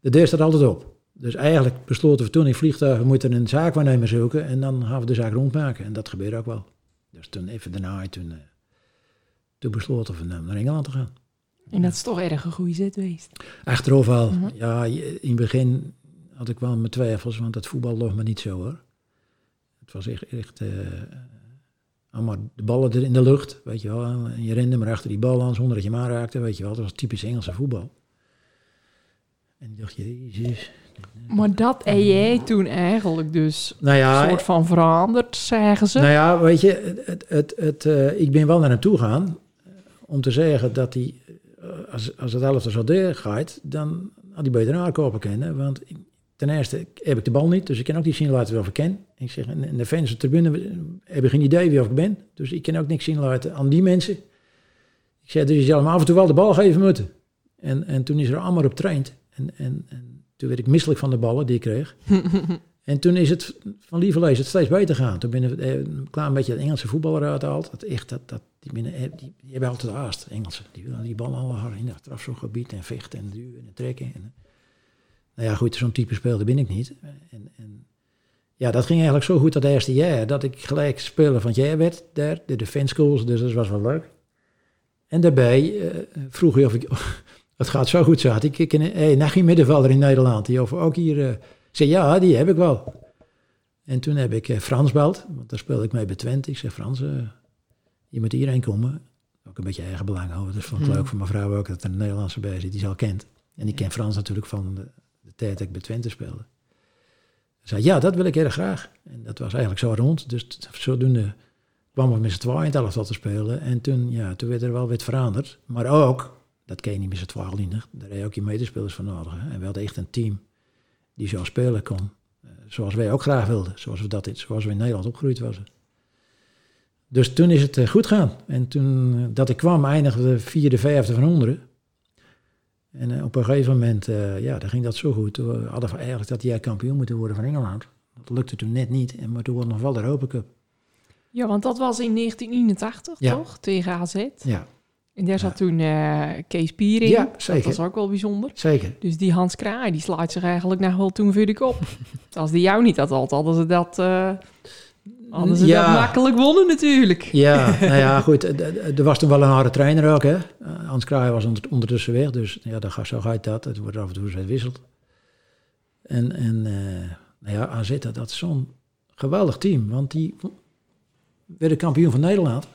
de deur staat altijd op. Dus eigenlijk besloten we toen in vliegtuigen, we moeten een zaakwaarnemer zoeken en dan gaan we de zaak rondmaken. En dat gebeurde ook wel. Dus toen even daarna, toen, toen besloten we naar naar Engeland te gaan.
En dat is toch erg een goede zet geweest.
Achteraf wel.
Mhm.
Ja, in het begin had ik wel mijn twijfels, want het voetbal lag me niet zo hoor. Het was echt, echt eh, allemaal de ballen er in de lucht, weet je wel. En je rende maar achter die bal aan zonder dat je hem aanraakte, weet je wel. Dat was typisch Engelse voetbal. En ik dacht, jezus.
Maar dat en jij toen eigenlijk dus
Nou ja,
een soort van veranderd, zeggen ze.
Nou ja, weet je, het, het, het, eh, ik ben wel naar hem toe gegaan eh, om te zeggen dat hij, als, als het elftal zo doorgaat, dan had hij beter aankopen kennen. Want ik- ten eerste heb ik de bal niet, dus ik kan ook niet zien laten of ik ken. Ik zeg, en de fans op de tribune eh, hebben geen idee wie of ik ben, dus ik kan ook niks zien laten aan die mensen. Ik zei, dus je zal hem af en toe wel de bal geven moeten. En, en toen is er allemaal op traind. En, en, en toen werd ik misselijk van de ballen die ik kreeg. [LAUGHS] En toen is het van lieverlee is het steeds beter gaan. Toen ben ik eh, een klein beetje het Engelse voetbal eruit gehaald. Dat echt, dat, dat, die, binnen, eh, die, die hebben altijd haast, Engelsen. Die willen die bal al hard in het strafschopgebied en vechten en duwen en trekken. En, nou ja, goed, zo'n type speelde ben ik niet. En, en ja, dat ging eigenlijk zo goed dat eerste jaar, dat ik gelijk speler van het jaar werd daar, de defense schools, dus dat was wel leuk. En daarbij eh, vroeg hij of ik, [LAUGHS] het gaat zo goed zat. Ik ken hey, nog geen middenvelder in Nederland, die over ook hier... ik zei, ja, die heb ik wel. En toen heb ik eh, Frans beld, want daar speelde ik mee bij Twente. Ik zeg, Frans, je moet hierheen komen. Ook een beetje eigen belang houden. Dus vond ik
Hmm.
leuk voor mijn vrouw ook dat er een Nederlandse bij zit die ze al kent. En die kent Frans natuurlijk van de tijd dat ik bij Twente speelde. Zei, ja, dat wil ik erg graag. En dat was eigenlijk zo rond. Dus zodoende kwamen we met z'n tweeën in het elftal te spelen. En toen, ja, toen werd er wel wat veranderd. Maar ook, dat ken je niet met z'n tweeën daar heb je ook je medespelers voor nodig. Hè. En we hadden echt een team die zo spelen kon. eh, zoals wij ook graag wilden. Zoals we, dat, zoals we in Nederland opgegroeid waren. Dus toen is het eh, goed gaan. En toen eh, dat ik kwam, eindigde de vierde, vijfde van onderen. En eh, op een gegeven moment, eh, ja, dan ging dat zo goed. We hadden eigenlijk dat jaar kampioen moeten worden van Engeland. Dat lukte toen net niet. En maar toen was nog wel de Europa Cup.
Ja, want dat was in 1981,
Ja.
toch? Tegen AZ.
Ja,
En daar zat toen eh, Kees Pier in.
Ja, zeker.
Dat was ook wel bijzonder.
zeker.
Dus die Hans Kraai, die slaat zich eigenlijk nog wel toen voor de kop. [LAUGHS] Als die jou niet had altijd, hadden ze dat, eh, hadden ze
Ja.
dat makkelijk wonnen natuurlijk.
Ja, [LAUGHS] nou ja, goed. Er was toen wel een harde trainer ook, hè. Hans Kraaij was onder- ondertussen weg, dus ja, dan zo gaat dat. Het wordt af en toe eens. En, en eh, nou ja, AZ, dat dat is zo'n geweldig team, want die werden kampioen van Nederland.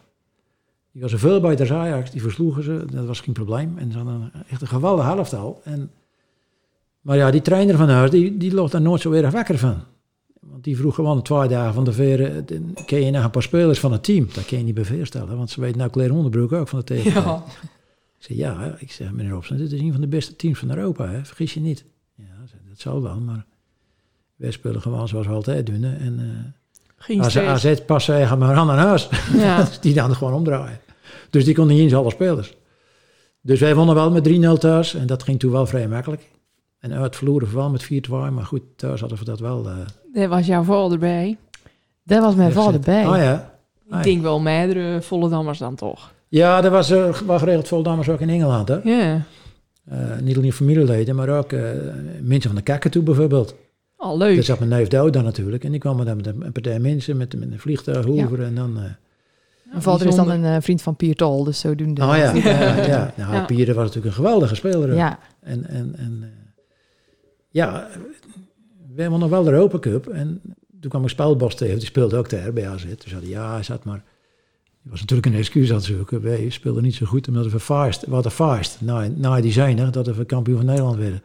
Die was er veel als Ajax, die versloegen ze, dat was geen probleem. En ze hadden echt een geweldige helftal. En, maar ja, die trainer van huis, die, die daar nooit zo erg wakker van. Want die vroeg gewoon twee dagen van de veren, ken je nou een paar spelers van het team? Dat kan je niet bij want ze weten nou Claire Hondenbroek ook van de tegenstander.
Ja.
Ik zeg, ja, ik zeg, meneer Robson, dit is een van de beste teams van Europa, hè? vergis je niet. Ja, dat zal wel, maar wij spelen gewoon zoals we altijd doen. hè. En uh,
stress.
AZ pas zeggen maar aan naar huis.
Ja. [LAUGHS]
Dus die dan gewoon omdraaien. Dus die konden niet eens alle spelers. Dus wij wonnen wel met 3-0 thuis. En dat ging toen wel vrij makkelijk. En uit verloren we wel met 4-2. Maar goed, thuis hadden we dat wel. eh
Daar was jouw vader bij.
Daar was mijn vader
gezet.
bij.
Oh ja. Ah,
Ik denk wel meerdere volle dammers dan toch.
Ja, er was uh, wel geregeld vol dames ook in Engeland. Hè?
Ja.
Uh, niet alleen familieleden, maar ook uh, mensen van de Kakatoe bijvoorbeeld.
Oh, leuk.
Daar zat mijn neef Douw dan natuurlijk. En die kwam dan met een partij mensen met, met een vliegtuig over. Ja. En dan... uh,
Mijn vader is dan een vriend van Pier Tol, dus zodoende.
Oh ja, ja, ja. [LAUGHS] Nou, ja. Pier was natuurlijk een geweldige speler.
Ja.
En, en, en ja, we hebben nog wel de Europa Cup. En toen kwam ik Spelbos tegen, die speelde ook daar bij AZ. Toen zei hij, ja, hij zat maar... Die was natuurlijk een excuus aan het zoeken. Wij speelden niet zo goed omdat we fast, wat een fast. Na, na die zijn dat we kampioen van Nederland werden.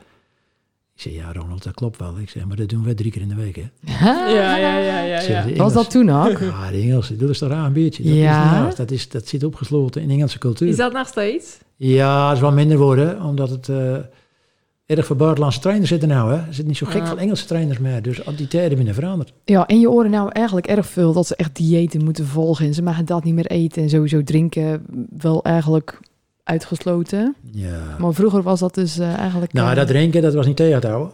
Ik zei, ja Ronald, dat klopt wel. Ik zei, maar dat doen wij drie keer in de week, hè.
Ja, ja, ja, ja. ja.
Zei,
Was dat toen ook?
Ja, de Engelsen, dat is toch raar een beetje. Dat,
ja.
is dat, is, dat zit opgesloten in Engelse cultuur.
Is dat nog steeds?
Ja, het is wel minder worden, omdat het uh, erg voor buitenlandse trainers zitten nou. Hè. Er zit niet zo gek
Ja.
veel Engelse trainers meer, dus al die tijden binnen veranderd.
Ja, en je horen nou eigenlijk erg veel dat ze echt diëten moeten volgen. En ze mogen dat niet meer eten en sowieso drinken wel eigenlijk uitgesloten.
Ja.
Maar vroeger was dat dus uh, eigenlijk...
Nou,
uh,
dat drinken, dat was niet tegen te houden.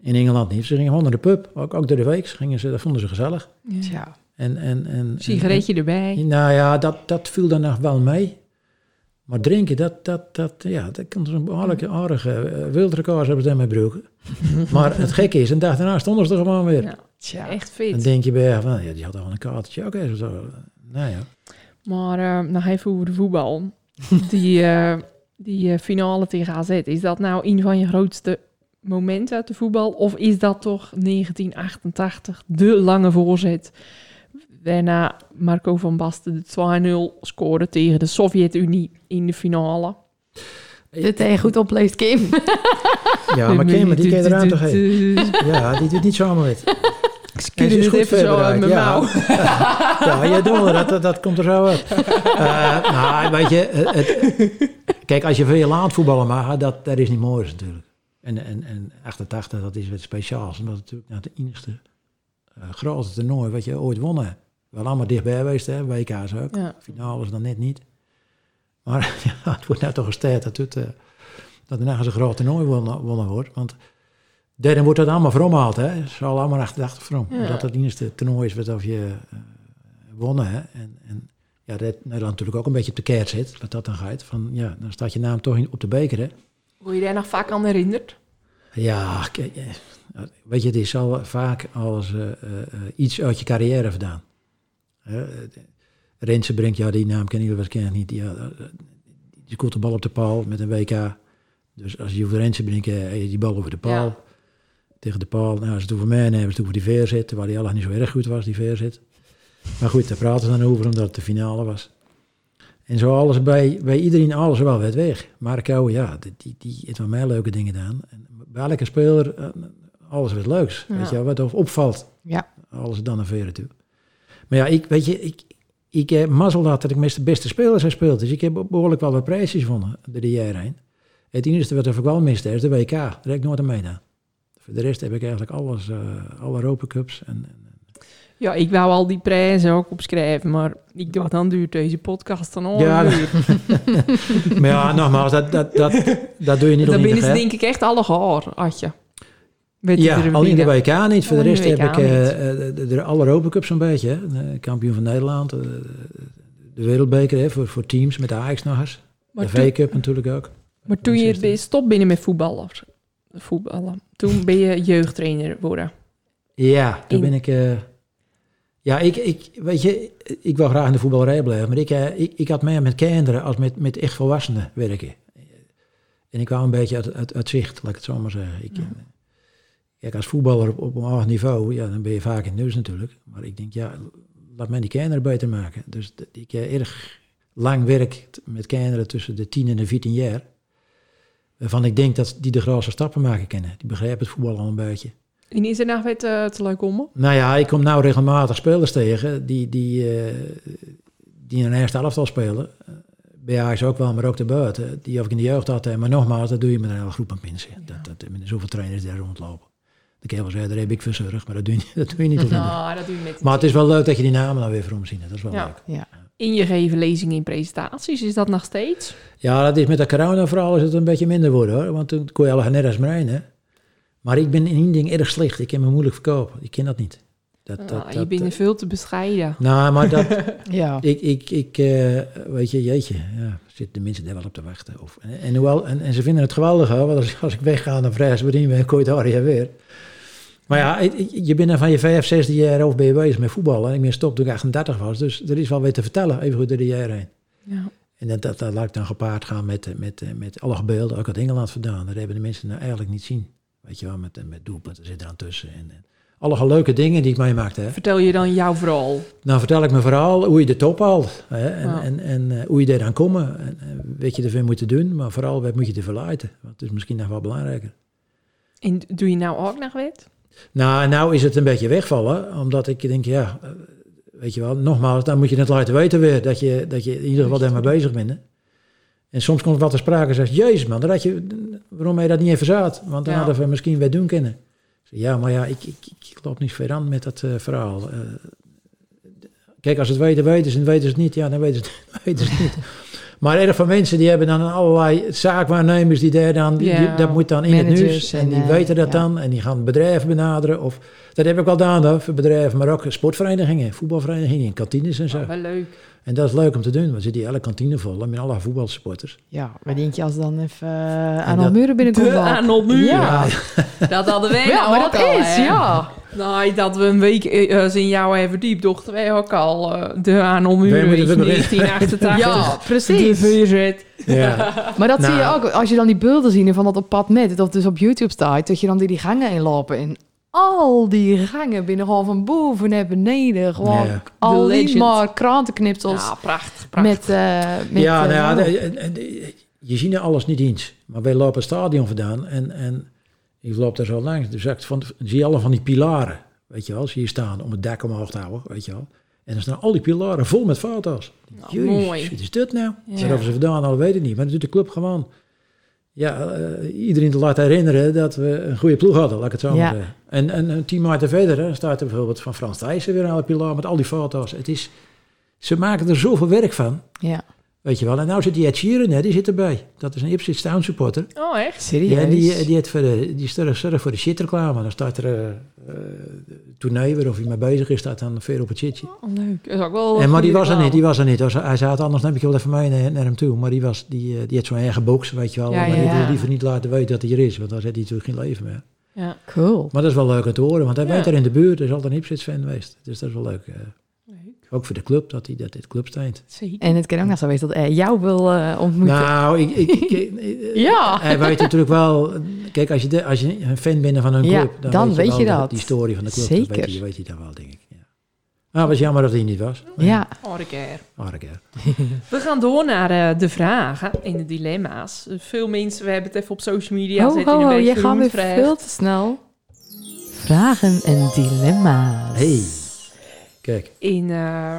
In Engeland niet. Ze gingen gewoon naar de pub, ook, ook door de week. Gingen ze, dat vonden ze gezellig.
Ja.
En, en, en,
Sigaretje
en,
erbij.
Nou ja, dat, dat viel dan nog wel mee. Maar drinken, dat, dat, dat, ja, dat kan zo'n behoorlijke aardige uh, wildrecords hebben ze daarmee broeken. [LAUGHS] maar het gekke is, een dag daarna stonden ze er gewoon weer.
Ja. Tja, echt fit.
Dan denk je bij van, ja, die had al een kaartje. Oké, okay, zo. Nou ja.
Maar uh, nog even over de voetbal. [LAUGHS] die uh, die uh, finale tegen AZ, is dat nou een van je grootste momenten uit de voetbal? Of is dat toch 1988, de lange voorzet? Waarna Marco van Basten de 2-0 scoorde tegen de Sovjet-Unie in de finale.
Dit hij goed opleest, Kim.
Ja, maar Kim, die ken je eraan toch heen? [LAUGHS] Ja, die doet niet zomaar met.
Ik het is goed even zo uit mijn
ja.
mouw. [LAUGHS]
ja, doet dat, dat, dat komt er zo uit. Uh, nou, weet je, het, kijk, als je veel aan het voetballen mag, dat, dat is niet mooi natuurlijk. En, en, en 88, dat is wat speciaals, omdat het natuurlijk nou, de enigste uh, grootste toernooi wat je ooit wonnen. Wel allemaal dichtbij geweest, hè, WK's ook.
Ja.
Finales dan net niet. Maar [LAUGHS] ja, het wordt nou toch gesteld dat, het, uh, dat er nergens een groot toernooi wonnen, wonnen wordt. Want daarin wordt dat allemaal veromhaald, hè. Het is al allemaal achterdacht from. Ja. Omdat het eerste toernooi is wat of je uh, wonnen, hè. En, en ja, dat Nederland natuurlijk ook een beetje op de keert zit, wat dat dan gaat. Van, ja, dan staat je naam toch in, op de beker, hè.
Word je daar nog vaak aan herinnerd?
Ja, kijk, weet je, het is al vaak als uh, uh, iets uit je carrière vandaan. Rensen brengt, ja, die naam kennen jullie waarschijnlijk niet. Ja, je komt de bal op de paal met een WK. Dus als je over Rensen brengt, heb je die bal over de paal. Ja. Tegen de paal. Nou, als het over mij hebben, ze het over die veerzit. Waar die al niet zo erg goed was, die veerzit. Maar goed, daar praten ze dan over, omdat het de finale was. En zo alles bij, bij iedereen, alles wel werd weg. Marco, ja, die, die, die heeft wel mij leuke dingen gedaan. En bij elke speler, alles werd leuks. Ja. Weet je, wat opvalt.
Ja.
Alles dan naar veren toe. Maar ja, ik, weet je, ik, ik heb mazzel gehad dat ik met de beste spelers heb gespeeld. Dus ik heb behoorlijk wel wat prijsjes gewonnen door de jaren heen. Het enige wat ik wel miste is de WK. Daar heb ik nooit aan meedaan. Voor de rest heb ik eigenlijk alles, uh, alle Europa Cups. En, en,
ja, ik wou al die prijzen ook opschrijven, maar ik dacht, dan duurt deze podcast dan al
ja, [LAUGHS] maar ja, nogmaals, dat, dat, dat, dat doe je niet
Dan
binnen
denk ik echt alle gehoor, Adje. Weet
ja, al in de WK niet. Voor de rest
de
heb ik uh, de, de, alle Europa Cups een beetje. Hè. De kampioen van Nederland, uh, de wereldbeker hè, voor, voor teams met de Ajax nog eens. Maar de V-Cup natuurlijk ook.
Maar toen je stop binnen met voetballen, voetballen, toen ben je [LAUGHS] jeugdtrainer geworden.
Ja, toen ben ik... Uh, ja, ik, ik, weet je, ik wil graag in de voetballerij blijven, maar ik, ik, ik had meer met kinderen als met, met echt volwassenen werken. En ik kwam een beetje uit, uit, uit zicht, laat ik het zo maar zeggen. Ik, ja. Kijk, als voetballer op, op een hoog niveau, ja, dan ben je vaak in het nieuws natuurlijk. Maar ik denk, ja, laat mij die kinderen beter maken. Dus ik heb erg lang werk met kinderen tussen de 10 en de 14 jaar. Waarvan ik denk dat die de grootste stappen maken kunnen. Die begrijpen het voetbal al een beetje.
En is er nou weer te, te leuk om?
Nou ja, ik kom nou regelmatig spelers tegen die, die, uh, die in een eerste elftal spelen. Bij Ajax ook wel, maar ook daarbuiten. Die of ik in de jeugd had. Maar nogmaals, dat doe je met een hele groep aan mensen. Ja. Dat, dat, met zoveel trainers daar rondlopen. De kerel zei, daar heb ik verzorgd, maar dat doe je, [LAUGHS] dat doe je niet. [LAUGHS]
Nou, dat doe je met
Maar het is wel leuk dat je die namen dan weer voor hem ziet. Dat is wel
Ja.
leuk.
Ja.
In je geven lezingen in presentaties, is dat nog steeds?
Ja, dat is met de corona vooral is het een beetje minder worden hoor. Want toen kon je al net als mij, hè. Maar ik ben in één ding erg slecht. Ik kan me moeilijk verkopen. Ik ken dat niet. Dat,
Ah,
dat,
je
dat,
bent veel te bescheiden.
nou, maar dat, [LAUGHS]
Ja.
ik, ik, ik eh, weet je, jeetje, ja, zitten de mensen daar wel op te wachten. Of, en, en, hoewel, en, en ze vinden het geweldig, hoor, want als, als ik wegga, dan vragen ze niet meer, kon je het daar weer. Maar ja, je bent er van je 5, 16 jaar of ben je bezig met voetballen. En ik ben stop toen ik 38 was, dus er is wel weer te vertellen, even goed door de jaren heen.
Ja.
En dat, dat, dat laat ik dan gepaard gaan met, met, met alle beelden, ook uit Engeland vandaan. Dat hebben de mensen nou eigenlijk niet zien. Weet je wel, met, met doelpunten zitten er aan tussen. En, en alle leuke dingen die ik meemaakte. Hè.
Vertel je dan jouw verhaal?
Nou vertel ik mijn verhaal hoe je de top haalt. Hè, en, en, en eh, hoe je daar aan komt. En, en wat je ervoor moet doen. Maar vooral wat moet je ervoor laten. Want het is misschien nog wel belangrijker.
En doe je nou ook nog wat?
Nou, nou is het een beetje wegvallen. Omdat ik denk, ja, eh, weet je wel, nogmaals, dan moet je het laten weten weer. Dat je, dat je in ieder geval daarmee bezig bent. hè. En soms komt wat te sprake en zegt, jezus man, dat had je, waarom heb je dat niet even zaad? Want dan
Ja.
hadden we misschien weer doen kunnen. Ja, maar ja, ik, ik, ik loop niet ver aan met dat eh, verhaal. Eh, kijk, als het weten, weten ze. En weten ze het niet, ja, dan weten ze het, [LAUGHS] weten ze het niet. Maar erg van mensen die hebben dan allerlei zaakwaarnemers die daar dan, die,
Ja.
die- dat moet dan in het nieuws. En
en,
die
eh,
weten dat
ja.
dan en die gaan bedrijven benaderen. Of, dat heb ik al gedaan voor bedrijven, maar ook sportverenigingen, voetbalverenigingen, en kantines en zo.
Oh, wel leuk.
En dat is leuk om te doen, want we zitten hier alle kantine vol met alle voetbalsupporters.
Ja, maar denk je als dan even uh, aan
dat-
Almere binnenkomt?
De
dan-
Arnold Muur.
Ja, [LAUGHS]
Dat hadden wij
ja
nou
maar
ook
dat
al,
is,
hè.
ja.
Nou, dat we een week eh, eh, in jou hebben verdiept, dachten wij ook al uh, de
Wij moeten
in
we beginnen.
1988.
Ja,
De
precies.
VZ.
Ja. [LAUGHS]
Maar dat zie je
Nou.
ook als je dan die beelden ziet van dat op pad met, of dus op YouTube staat, dat je dan die, die gangen inlopen en al die gangen binnen gewoon van boven naar beneden, gewoon
Ja.
alleen
legend.
maar krantenknipsels
Ja, prachtig, prachtig.
met, eh met
ja,
eh,
nou ja,
nou,
de- je ziet er alles niet eens. Maar wij lopen het stadion vandaan en, en ik loop daar zo langs. Dus ik van, zie je alle van die pilaren, weet je wel, zie je staan om het dak omhoog te houden, weet je wel. En dan staan al die pilaren vol met foto's.
Nou,
Jezus,
mooi.
wat is dit nou?
Ja.
Waarover ze vandaan weet ik niet. Maar dat doet de club gewoon. Ja, eh, iedereen te laten herinneren dat we een goede ploeg hadden, laat ik het zo
Ja.
maar zeggen. En, en een tien maanden verder hè, staat er bijvoorbeeld van Frans Thijssen weer aan de pilaar met al die foto's. Het is, ze maken er zoveel werk van.
ja,
Weet je wel, en nou zit die Ed Sheeran, hè, die zit erbij. Dat is een Ipswich Town supporter.
Oh, echt?
serieus.
Ja, en die, die, heeft voor de, die zorgt voor de shitreclame. Dan staat er eh eh, toernee waar of hij mee bezig is, staat dan veel op het shitje.
Oh, leuk. Dat is ook wel
En maar die was er niet, die was er niet. Hij zei het anders, dan heb ik je wel even mee naar, naar hem toe. Maar die, was, die, eh, die had zo'n eigen box, weet je wel.
Ja,
maar
ja,
die wil
ja.
liever niet laten weten dat hij er is, want dan zet hij natuurlijk geen leven meer.
Ja.
Cool.
Maar dat is wel leuk om te horen, want hij
Ja.
woont daar in de buurt. Hij is altijd een Ipswich fan geweest. Dus dat is wel leuk. Ook voor de club, dat hij dat dit club staat.
En het kan ook nog zo wezen dat hij jou wil eh, ontmoeten.
Nou, ik, [LAUGHS] ik,
Ja.
hij weet natuurlijk wel. Kijk, als je, de, als je een fan bent van een
Ja,
club, dan,
dan
weet,
weet
je,
dat.
Die story van de club, dan
Zeker.
weet je, weet je dat wel, denk ik. Ja. Ah, het was jammer dat hij niet was.
ja.
Oh.
Aardig, ja. [LAUGHS]
We gaan door naar eh, de vragen en de dilemma's. Veel mensen, we hebben het even op social media
ho,
gezet
ho,
een
je
beetje
gaat weer veel te snel. Vragen en dilemma's.
Hey, kijk.
In, eh,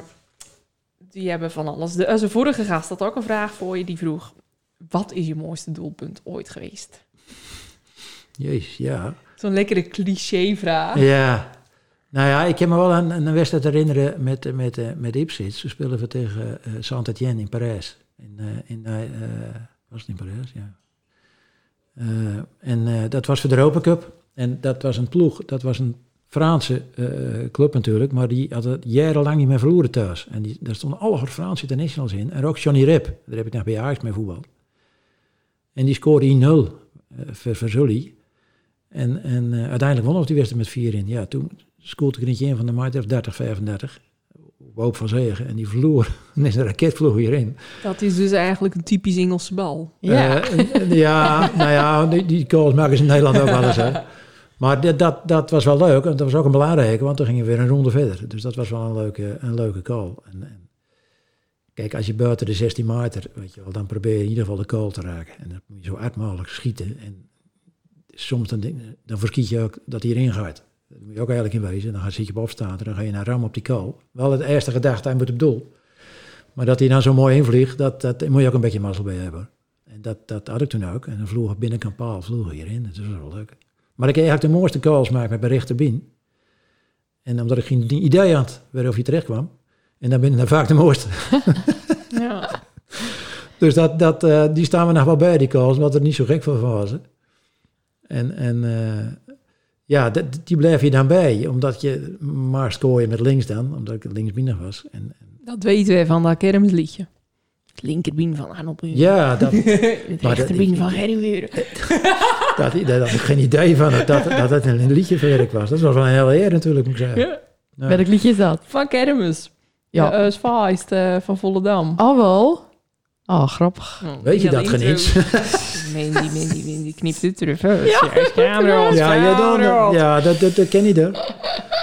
die hebben van alles. De, de vorige gast had ook een vraag voor je. Die vroeg, wat is je mooiste doelpunt ooit geweest?
Jezus, ja.
Zo'n lekkere cliché-vraag.
Ja. Nou ja, ik kan me wel een, een wedstrijd herinneren met, met, eh, met Ipswich. Toen speelden we tegen eh Saint-Étienne in Parijs. In, eh, in, eh, eh, was het in Parijs? Ja. Eh, en eh, dat was voor de Europa Cup. En dat was een ploeg, dat was een Franse eh, club natuurlijk, maar die had het jarenlang niet meer verloren thuis. En die, daar stonden alle Franse internationals in. En ook Johnny Rep, daar heb ik nog bij Ajax mee voetbal. En die scoorde 1-0 eh, voor, voor Zully. En, en eh, uiteindelijk wonnen we die wedstrijd met 4 in. Ja, toen scoorde ik er eentje in van de maart of 30, 35. Op hoop van zegen. En die verloor. [LAUGHS] En is een raket vloog hierin.
Dat is dus eigenlijk een typisch Engelse bal.
Ja.
Eh, ja, nou ja, die, die calls maken ze in Nederland ook wel eens. Hè. [LAUGHS] Maar dat, dat, dat was wel leuk. En dat was ook een belangrijke, want toen gingen we weer een ronde verder. Dus dat was wel een leuke, een leuke call. En, en kijk, als je buiten de 16 meter, weet je wel, dan probeer je in ieder geval de call te raken. En dan moet je zo hard mogelijk schieten. En soms dan, dan verschiet je ook dat hij erin gaat. Daar moet je ook eigenlijk in wezen. Dan zit je op afstaan en dan ga je naar ram op die call. Wel het eerste gedachte, hij moet op doel. Maar dat hij dan zo mooi invliegt, dat, dat moet je ook een beetje mazzel bij hebben. En dat, dat had ik toen ook. En dan vloog binnenkant paal, vloog hierin. Dat was wel leuk. Maar ik heb eigenlijk de mooiste calls maken met berichten binnen. En omdat ik geen idee had waarover je terecht kwam. En dan ben ik dan vaak de mooiste. [LAUGHS]
Ja. [LAUGHS]
Dus dat, dat, eh, die staan we nog wel bij, die calls, omdat er niet zo gek van was. hè. En, en eh, ja, dat- die blijf je dan bij, omdat je maar scoren met links dan, omdat ik links binnen was. En, en
Dat weten wij van dat kermisliedje. Het linkerbeen van Arnold
ja, dat, [LAUGHS]
Het
dat-
rechterbeen van Gerry [LAUGHS]
dat, daar had ik geen idee van, dat dat, dat het een liedjewerk was. Dat was wel een hele eer natuurlijk, moet ik zeggen.
Ja.
Ja.
Welk liedje is dat?
Van kermis.
Ja.
Ja, uh, Sva is het, eh, van Volendam.
Oh wel? Oh, grappig.
Oh,
Weet je
die
dat geen iets?
Mandy, Mandy knipt het terug. Ja, ja, camera,
Ja, ja, dan, ja dat, dat, dat ken je dan.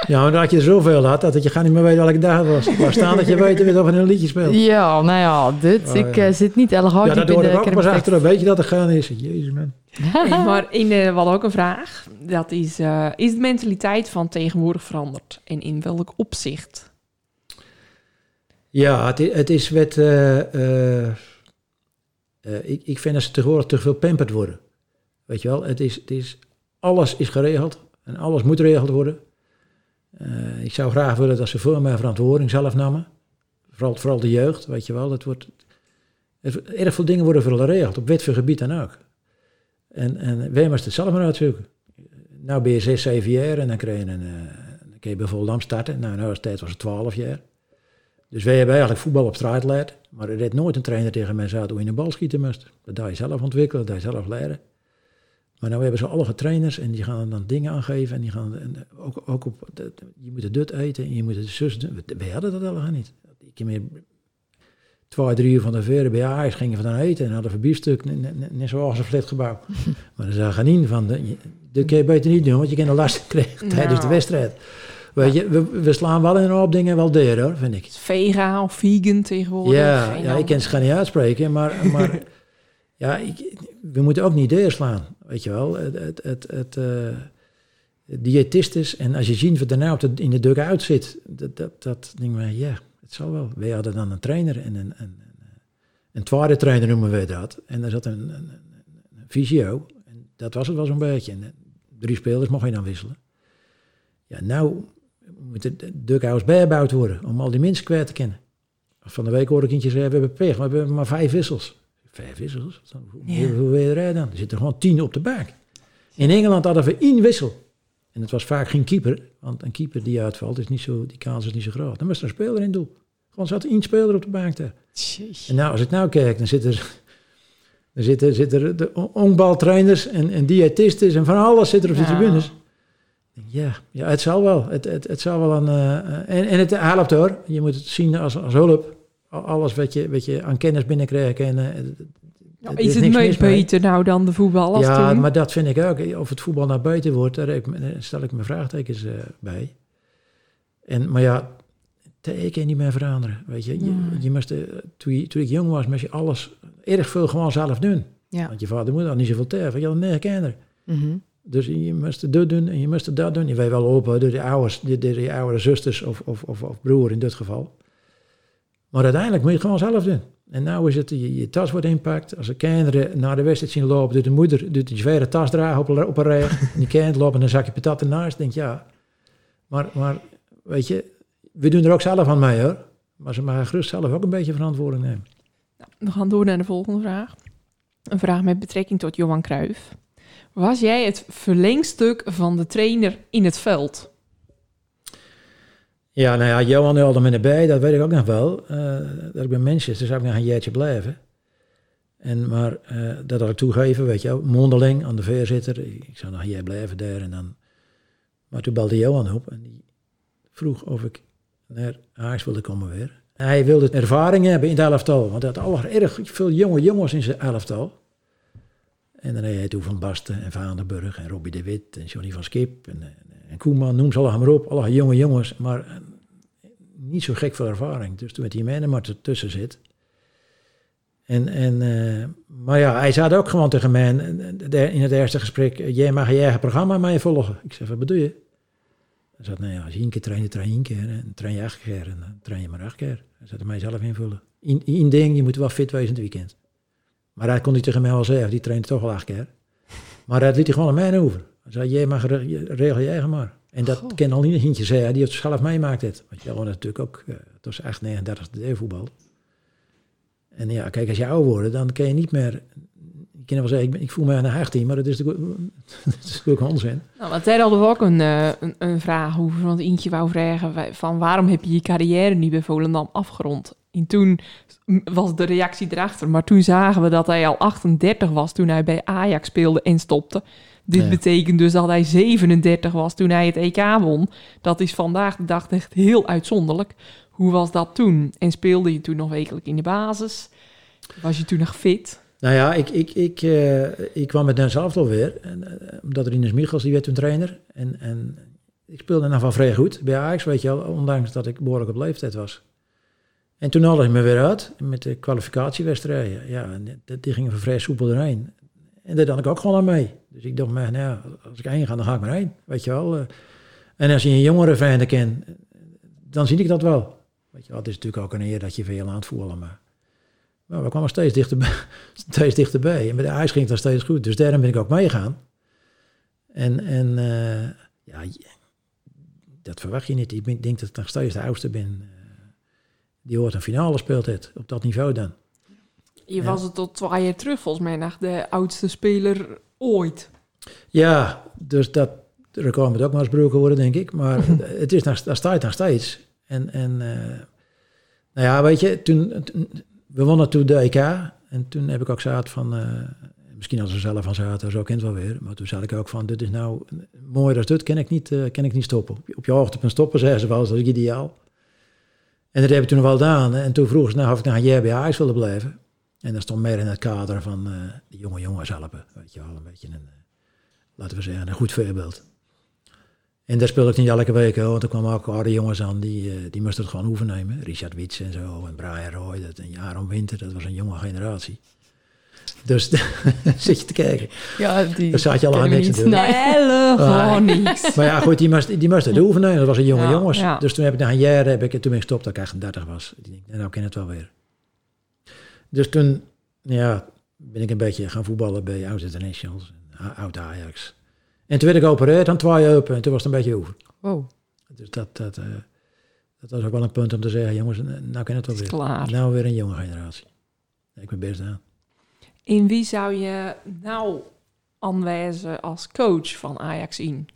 [LAUGHS] Ja, maar dat je zoveel had, dat je gaat niet meer weten welke dag het was. Maar staan dat je weet weer of er een liedje speelt.
Ja, nou ja, dit.
Oh,
ik
ja.
eh, zit niet erg hard
Ja, dat
in
hoor ik
de
ook pas achteraf. Weet je dat er gaan is? Jezus man. [LAUGHS]
Hey, maar in, eh, hadden ook een vraag. Dat is, eh, is de mentaliteit van tegenwoordig veranderd? En in welk opzicht?
Ja, het, het is wat... eh, eh, eh, ik, ik vind dat ze tegenwoordig te veel pamperd worden. Weet je wel, het is, het is, alles is geregeld en alles moet geregeld worden. Eh, ik zou graag willen dat ze veel meer verantwoording zelf namen. Vooral, vooral de jeugd, weet je wel. Het wordt, het, erg veel dingen worden geregeld, op wat voor gebied dan ook. En, en wij moesten het zelf maar uitzoeken. Nou ben je 6, 7 jaar en dan krijg je een... eh, dan kun je bij Volendam starten. Nou, nou was tijd was het 12 jaar. Dus wij hebben eigenlijk voetbal op straat geleerd. Maar er deed nooit een trainer tegen mij zei hoe je een bal schieten moest. Dat je zelf ontwikkelen, dat je zelf leren. Maar nu hebben ze alle trainers en die gaan dan dingen aangeven. En die gaan en ook, ook op, je moet het dit eten en je moet het zus doen. Wij hadden dat helemaal niet. Ik heb meer twee, drie uur van de veren bij Ajax gingen we dan eten en hadden we biefstuk, net- zoals een flatgebouw. [LAUGHS] maar dan gaan in van, dat kun je beter niet doen, want je kan een last [LAUGHS] krijgen tijdens de
Nou.
wedstrijd. Weet je, we, we slaan wel in een hoop dingen wel deur hoor, vind ik.
Vega of vegan tegenwoordig?
Ja, ja ik kan ze gaan niet uitspreken, maar, maar [LAUGHS] ja, we moeten ook niet deurslaan, weet je wel. Het, het, het, eh, en als je ziet wat nou op in de dugout zit, dat, dat, dat denk ik, ja, het zal wel. Wij hadden dan een trainer en een, een, een, trainer noemen we dat. En daar zat een, een, fysio, en dat was het wel zo'n beetje. En eh, drie spelers mocht je dan wisselen. Ja, nou moeten de dugouts bijgebouwd worden om al die mensen kwijt te kennen. Van de week hoorde ik zeggen, we hebben pech, maar we hebben maar vijf wissels. Vijf wissels? Hoe,
Ja.
hoe wil je eruit dan? Er zitten gewoon tien op de bank. In Engeland hadden we één wissel. En het was vaak geen keeper, want een keeper die uitvalt, is niet zo, die kans is niet zo groot. Dan was er een speler in doel. Gewoon zat één speler op de bank daar.
Jeez.
En nou, als ik nou kijk, dan zit er, dan zit er, zit er de onbaltrainers en, en diëtisten en van alles zit er op de
Ja.
tribunes. Ja, ja, het zal wel. Het, het, het zal wel een, eh, eh, en, en het helpt hoor. Je moet het zien als, als hulp. Al- Alles wat je, wat je aan kennis binnenkrijgt. En,
Ja,
er
is het mee. beter nou dan de voetballers
Ja,
toen?
maar dat vind ik ook. Of het voetbal naar buiten wordt, daar ik- stel ik mijn vraagtekens eh, bij. En, maar ja, dat kan niet meer veranderen. Weet je, je, je moest, eh, toen, je, toen ik jong was, moest je alles erg veel gewoon zelf doen.
Ja.
Want je vader moeder had niet zoveel tijd, je had negen kinderen.
Mhm.
Dus je moest dit doen en je moest dat doen. Je weet wel open door die ouders, door die, die oudere zusters of, of, of, of broer in dit geval. Maar uiteindelijk moet je het gewoon zelf doen. En nou is het, je, je tas wordt inpakt. Als de kinderen naar de wedstrijd zien lopen, doet de moeder doet die zware tas dragen op, een- op een rij. en [LAUGHS] die kind lopen een zakje patat ernaast. Denk ja, maar, maar weet je, we doen er ook zelf aan mee hoor. Maar ze mogen gerust zelf ook een beetje verantwoording nemen.
We gaan door naar de volgende vraag. Een vraag met betrekking tot Johan Cruijff. Was jij het verlengstuk van de trainer in het veld?
Ja, nou ja, Johan haalde me erbij, dat weet ik ook nog wel. Eh, dat ik bij Manchester zou ik nog een jaartje blijven. En, maar eh, dat had ik toegeven, weet je mondeling aan de voorzitter. Ik zou nog een jaar blijven daar en dan... Maar toen belde Johan op en die vroeg of ik naar Ajax wilde komen weer. Hij wilde ervaring hebben in het elftal, want hij had al erg veel jonge jongens in zijn elftal. En dan had hij toen Van Basten en Vaandenburg en Robbie de Wit en Johnny van Skip en, en, Koeman, noem ze allemaal maar op. Alle jonge jongens, maar eh, niet zo gek veel ervaring. Dus toen met die mannen maar tussen zit. En, en, eh, maar ja, hij zei ook gewoon tegen mij in het eerste gesprek, eh, jij mag je eigen programma mij volgen. Ik zei, wat bedoel je? Hij zei, nou ja, als je één keer traint, train je één keer. En train je acht keer en dan train je maar acht keer. Hij zei, mij zelf invullen. Eén één ding, je moet wel fit wezen in het weekend. Maar dat kon hij tegen mij wel zeggen, die traint toch al acht keer. Maar dat liet hij gewoon aan mij over. Zei, jij mag re- je- regel jij maar. En dat
Goh.
ken al niet een hintje zei, die het zelf meemaakt het. Want je had natuurlijk ook, eh, het was echt 39 de voetbal. En ja, kijk, als je ouder wordt, dan kun je niet meer... Je kan wel zeggen, ik, ik voel me aan de 18, maar dat is natuurlijk, [LAUGHS] dat is natuurlijk onzin.
Nou, want daar hadden we ook een, eh, een, een vraag over. Want Eentje wou vragen van waarom heb je je carrière nu bij Volendam afgerond? En toen was de reactie erachter. Maar toen zagen we dat hij al 38 was toen hij bij Ajax speelde en stopte. Dit
Ja.
betekent dus dat hij 37 was toen hij het EK won. Dat is vandaag de dag echt heel uitzonderlijk. Hoe was dat toen? En speelde je toen nog wekelijk in de basis? Was je toen nog fit?
Nou ja, ik, ik, ik, eh, ik kwam met Den zelf alweer. En, eh, omdat Rinus Michels, die werd toen trainer. En, en ik speelde nog wel vrij goed bij Ajax, weet je wel. Ondanks dat ik behoorlijk op leeftijd was. En toen haalde ik me weer uit met de kwalificatiewedstrijden. Ja, en die, die gingen van vrij soepel erheen. En daar dan ik ook gewoon aan mee. Dus ik dacht, nou als ik heen ga, dan ga ik maar heen. Weet je wel. eh. En als je een jongere vrienden kent, dan zie ik dat wel. Weet je wel, het is natuurlijk ook een eer dat je veel aan het voelen. Maar, maar we kwamen steeds dichterbij [LAUGHS] steeds dichterbij. En bij de ijs ging het dan steeds goed. Dus daarom ben ik ook meegegaan. En, en eh, ja, dat verwacht je niet. Ik denk dat ik nog steeds de oudste ben. eh, die hoort een finale speelt het. Op dat niveau dan.
Je was het tot twee jaar terug volgens mij nog de oudste speler ooit.
Ja, dus dat record moet ook maar eens gebroken worden, denk ik. Maar [LAUGHS] het is nog, daar staat nog steeds. En, en eh, nou ja, weet je, toen, toen- we wonnen toen de EK. En toen heb ik ook zaad van, eh, misschien als ze zelf van zaten, zo kent wel weer. Maar toen zei ik ook van, dit is nou mooier als dit, kan ik niet, eh, kan ik niet stoppen. Op je- hoogtepunt stoppen, zeggen ze wel, dat is ideaal. En dat heb ik toen wel gedaan. En toen vroeg ze nou of ik naar een jaar bij Ajax wilde blijven. En dat stond meer in het kader van eh de jonge jongens helpen. Weet je wel, een beetje een, eh, laten we zeggen, een goed voorbeeld. En daar speelde ik niet elke week, hoor, want er kwamen ook oude jongens aan die, eh, die moesten het gewoon overnemen. Richard Wits en zo, en Brian Roy, dat een jaar om winter, dat was een jonge generatie. Dus [LAUGHS] zit je te kijken.
Ja, die
Daar zat je al aan niks te doen.
Nee.
Helemaal
Nee.
niks.
Maar ja, goed, die moesten die moest het overnemen, dat was een jonge
Ja,
jongens.
ja.
Dus toen heb ik na een jaar, heb ik, toen ben ik gestopt dat ik 38 was. Ik denk, nou ken het wel weer. Dus toen, ja, ben ik een beetje gaan voetballen bij Oud Internationals, en Oud Ajax. En toen werd ik geopereerd aan twee open en toen was het een beetje over.
Wow.
Dus dat, dat, eh, dat was ook wel een punt om te zeggen, jongens, nou ken het wel weer.
klaar.
Nou weer een jonge generatie. Ik ben best aan.
In wie zou je nou aanwijzen als coach van Ajax in?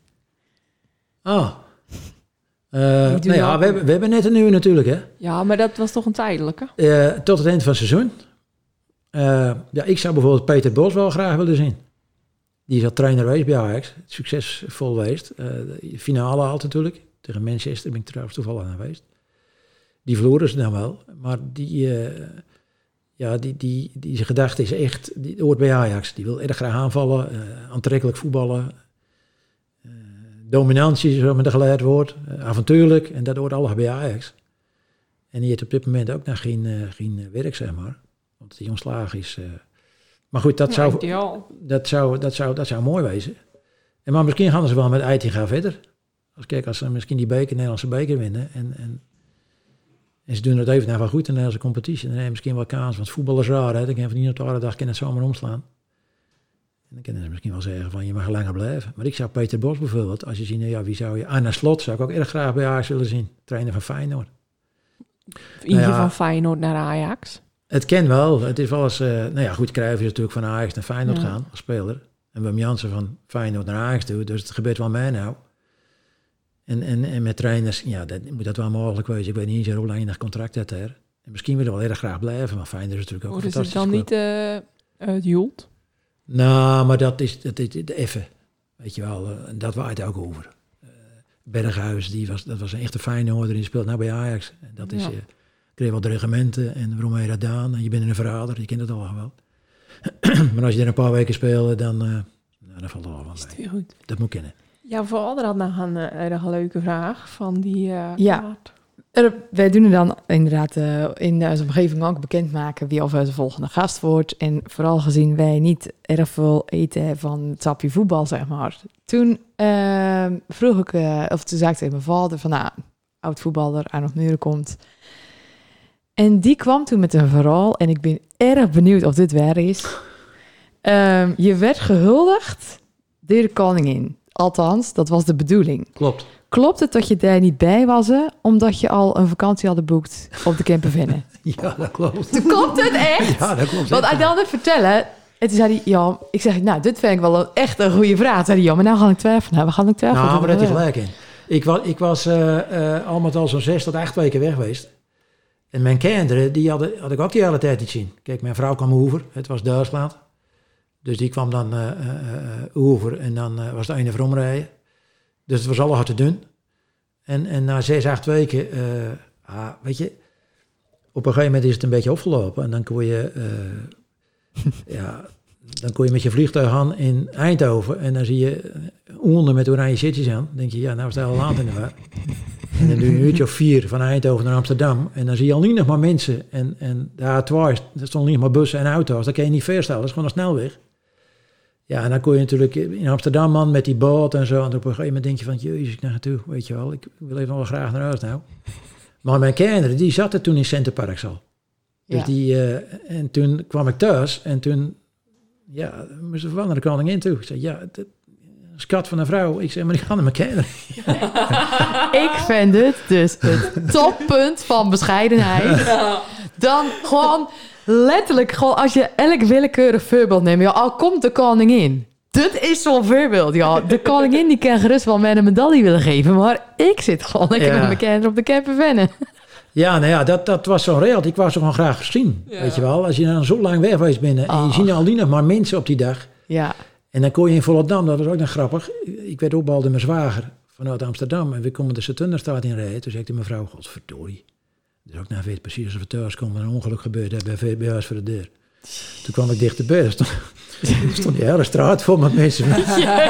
Doen
nou ja, we hebben, we hebben net een nieuwe natuurlijk, hè.
Ja, maar dat was toch een tijdelijke?
Eh, tot het eind van het seizoen. Eh, ja, ik zou bijvoorbeeld Peter Bos wel graag willen zien. Die is al trainer geweest bij Ajax. Succesvol geweest. Eh, finale haalt natuurlijk. Tegen Manchester ben ik trouwens toevallig aan geweest. Die verloren ze dan wel. Maar die, eh, ja, die, die, die gedachte is echt... Die hoort bij Ajax. Die wil erg graag aanvallen. aantrekkelijk voetballen. dominantie, zo met een geleid woord. avontuurlijk. En dat hoort allemaal bij Ajax. En die heeft op dit moment ook nog geen, geen werk, zeg maar. Want die ontslagen is... eh, maar goed, dat,
Ja,
zou,
ideaal.
dat, zou, dat, zou, dat zou mooi wezen. En maar misschien gaan ze wel met Eitinga verder. Als, kijk, als ze misschien die beker, Nederlandse beker winnen... En, en, en ze doen het even nou wel goed in de Nederlandse competitie... dan heb je misschien wel kans, want voetbal is raar. Hè? Dan kan je van die op de andere dag kan het zomaar omslaan. En dan kunnen ze misschien wel zeggen van je mag langer blijven. Maar ik zou Peter Bos bijvoorbeeld, als je ziet, nou ja, wie zou je... Anna Slot zou ik ook erg graag bij Ajax willen zien. Trainer van Feyenoord.
Eentje
Nou ja.
van Feyenoord naar Ajax.
Het ken wel. Het is wel eens... eh, nou ja, goed, Cruijff is natuurlijk van Ajax naar Feyenoord
Ja.
gaan als speler. En Wim Jansen van Feyenoord naar Ajax toe. Dus het gebeurt wel mij nou. En, en, en met trainers, ja, dat moet dat wel mogelijk wezen. Ik weet niet eens hoe lang je nog contract hebt daar. En misschien willen we wel erg graag blijven, maar Feyenoord is natuurlijk ook een
Worden ze
fantastische
dan
club.
niet uh, uitjoeld?
Nou, maar dat is, dat is effe. Weet je wel, eh, en dat waait ook over. Eh, Berghuis, die was, dat was een echte Feyenoorder, die speelt nou bij Ajax. En dat is,
Ja.
Eh kreeg wat reglementen en waarom heb je dat gedaan? En je bent een verrader, je kent het al wel. [CLEARS THROAT] maar als je er een paar weken speelt, dan, eh nou, dan valt het al wel
Is het
mee.
weer goed?
Dat moet kennen.
Ja, voor Alder had nog een eh, erg leuke vraag van die eh
Ja.
kaart.
Er- wij doen er dan inderdaad eh, in onze omgeving ook bekendmaken wie of onze volgende gast wordt. En vooral gezien wij niet erg veel eten hebben van het sapje voetbal, zeg maar. Toen eh, vroeg ik, eh, of toen zei ik tegen mijn vader van, nou, oud voetballer, aan nog muren komt. En die kwam toen met een verhaal en ik ben erg benieuwd of dit waar is. Ehm, je werd gehuldigd door de koningin. Althans, dat was de bedoeling.
Klopt.
Klopt het dat je daar niet bij was, hè, omdat je al een vakantie had geboekt op de campervennen? [LAUGHS]
Ja, dat klopt.
Klopt het echt?
Ja, dat klopt.
Want hij dan het vertellen. En toen zei hij, ja, ik zeg, nou, dit vind ik wel een, echt een goede vraag. Zei hij, ja, maar nou ga ik twijfelen. Nou, we gaan ik twijfelen.
Nou, maar dat is gelijk in. Ik was, ik was eh, al met al zo'n zes tot acht weken weg geweest. En mijn kinderen, die hadden, had ik ook die hele tijd niet zien. Kijk, mijn vrouw kwam over, het was Duitsland. Dus die kwam dan eh, eh, eh, over en dan was de ene voor omrijden. Dus het was allemaal hard te doen. En, en na zes, acht weken, ah, weet je, op een gegeven moment is het een beetje opgelopen. En dan kon je, [LAUGHS] ja, dan kon je met je vliegtuig aan in Eindhoven. En dan zie je onder met oranje shirtjes aan. Dan denk je, ja, nou is het al laat in de. En dan doe je een uurtje of vier van Eindhoven naar Amsterdam. En dan zie je al niet nog maar mensen. En, en de A2, er stonden niet maar bussen en auto's. Dat kan je niet verstellen, dat is gewoon een snelweg. Ja, en dan kon je natuurlijk in Amsterdam man met die boot en zo. En op een gegeven moment denk je van, jezus, ik naar naartoe, weet je wel. Ik wil even wel graag naar huis nou. Maar mijn kinderen, die zaten toen in Centerparks al. Dus
Ja.
die, eh, en toen kwam ik thuis en toen, ja, moest ik wel naar de koningin toe. Ik zei, ja, skat van een vrouw. Ik zeg, maar ik ga naar mijn kinderen. [LAUGHS]
Ik vind het dus het toppunt van bescheidenheid. Dan gewoon letterlijk, gewoon als je elk willekeurig voorbeeld neemt. Ja, al komt de koningin. Dit is zo'n voorbeeld, ja. De koningin die kan gerust wel mij een medaille willen geven. Maar ik zit gewoon lekker
Ja.
met mijn kinderen op de campervennen.
Ja, nou ja, dat, dat was zo'n regel. Ik was er gewoon graag gezien,
Ja.
weet je wel. Als je dan zo lang weg geweest bent en je ziet al niet nog maar mensen op die dag.
Ja,
En dan kon je in Volendam, dat was ook nog grappig. Ik werd opgehaald door mijn zwager vanuit Amsterdam. En we komen de Saturnenstraat in rijden. Toen zei ik tegen mijn vrouw, godverdorie. Dus ook nou weet precies als we thuis komen en een ongeluk gebeurt daar bij, bij huis voor de deur. Toen kwam ik dichterbij. Er stond, er [LAUGHS] stond die hele straat vol met mensen.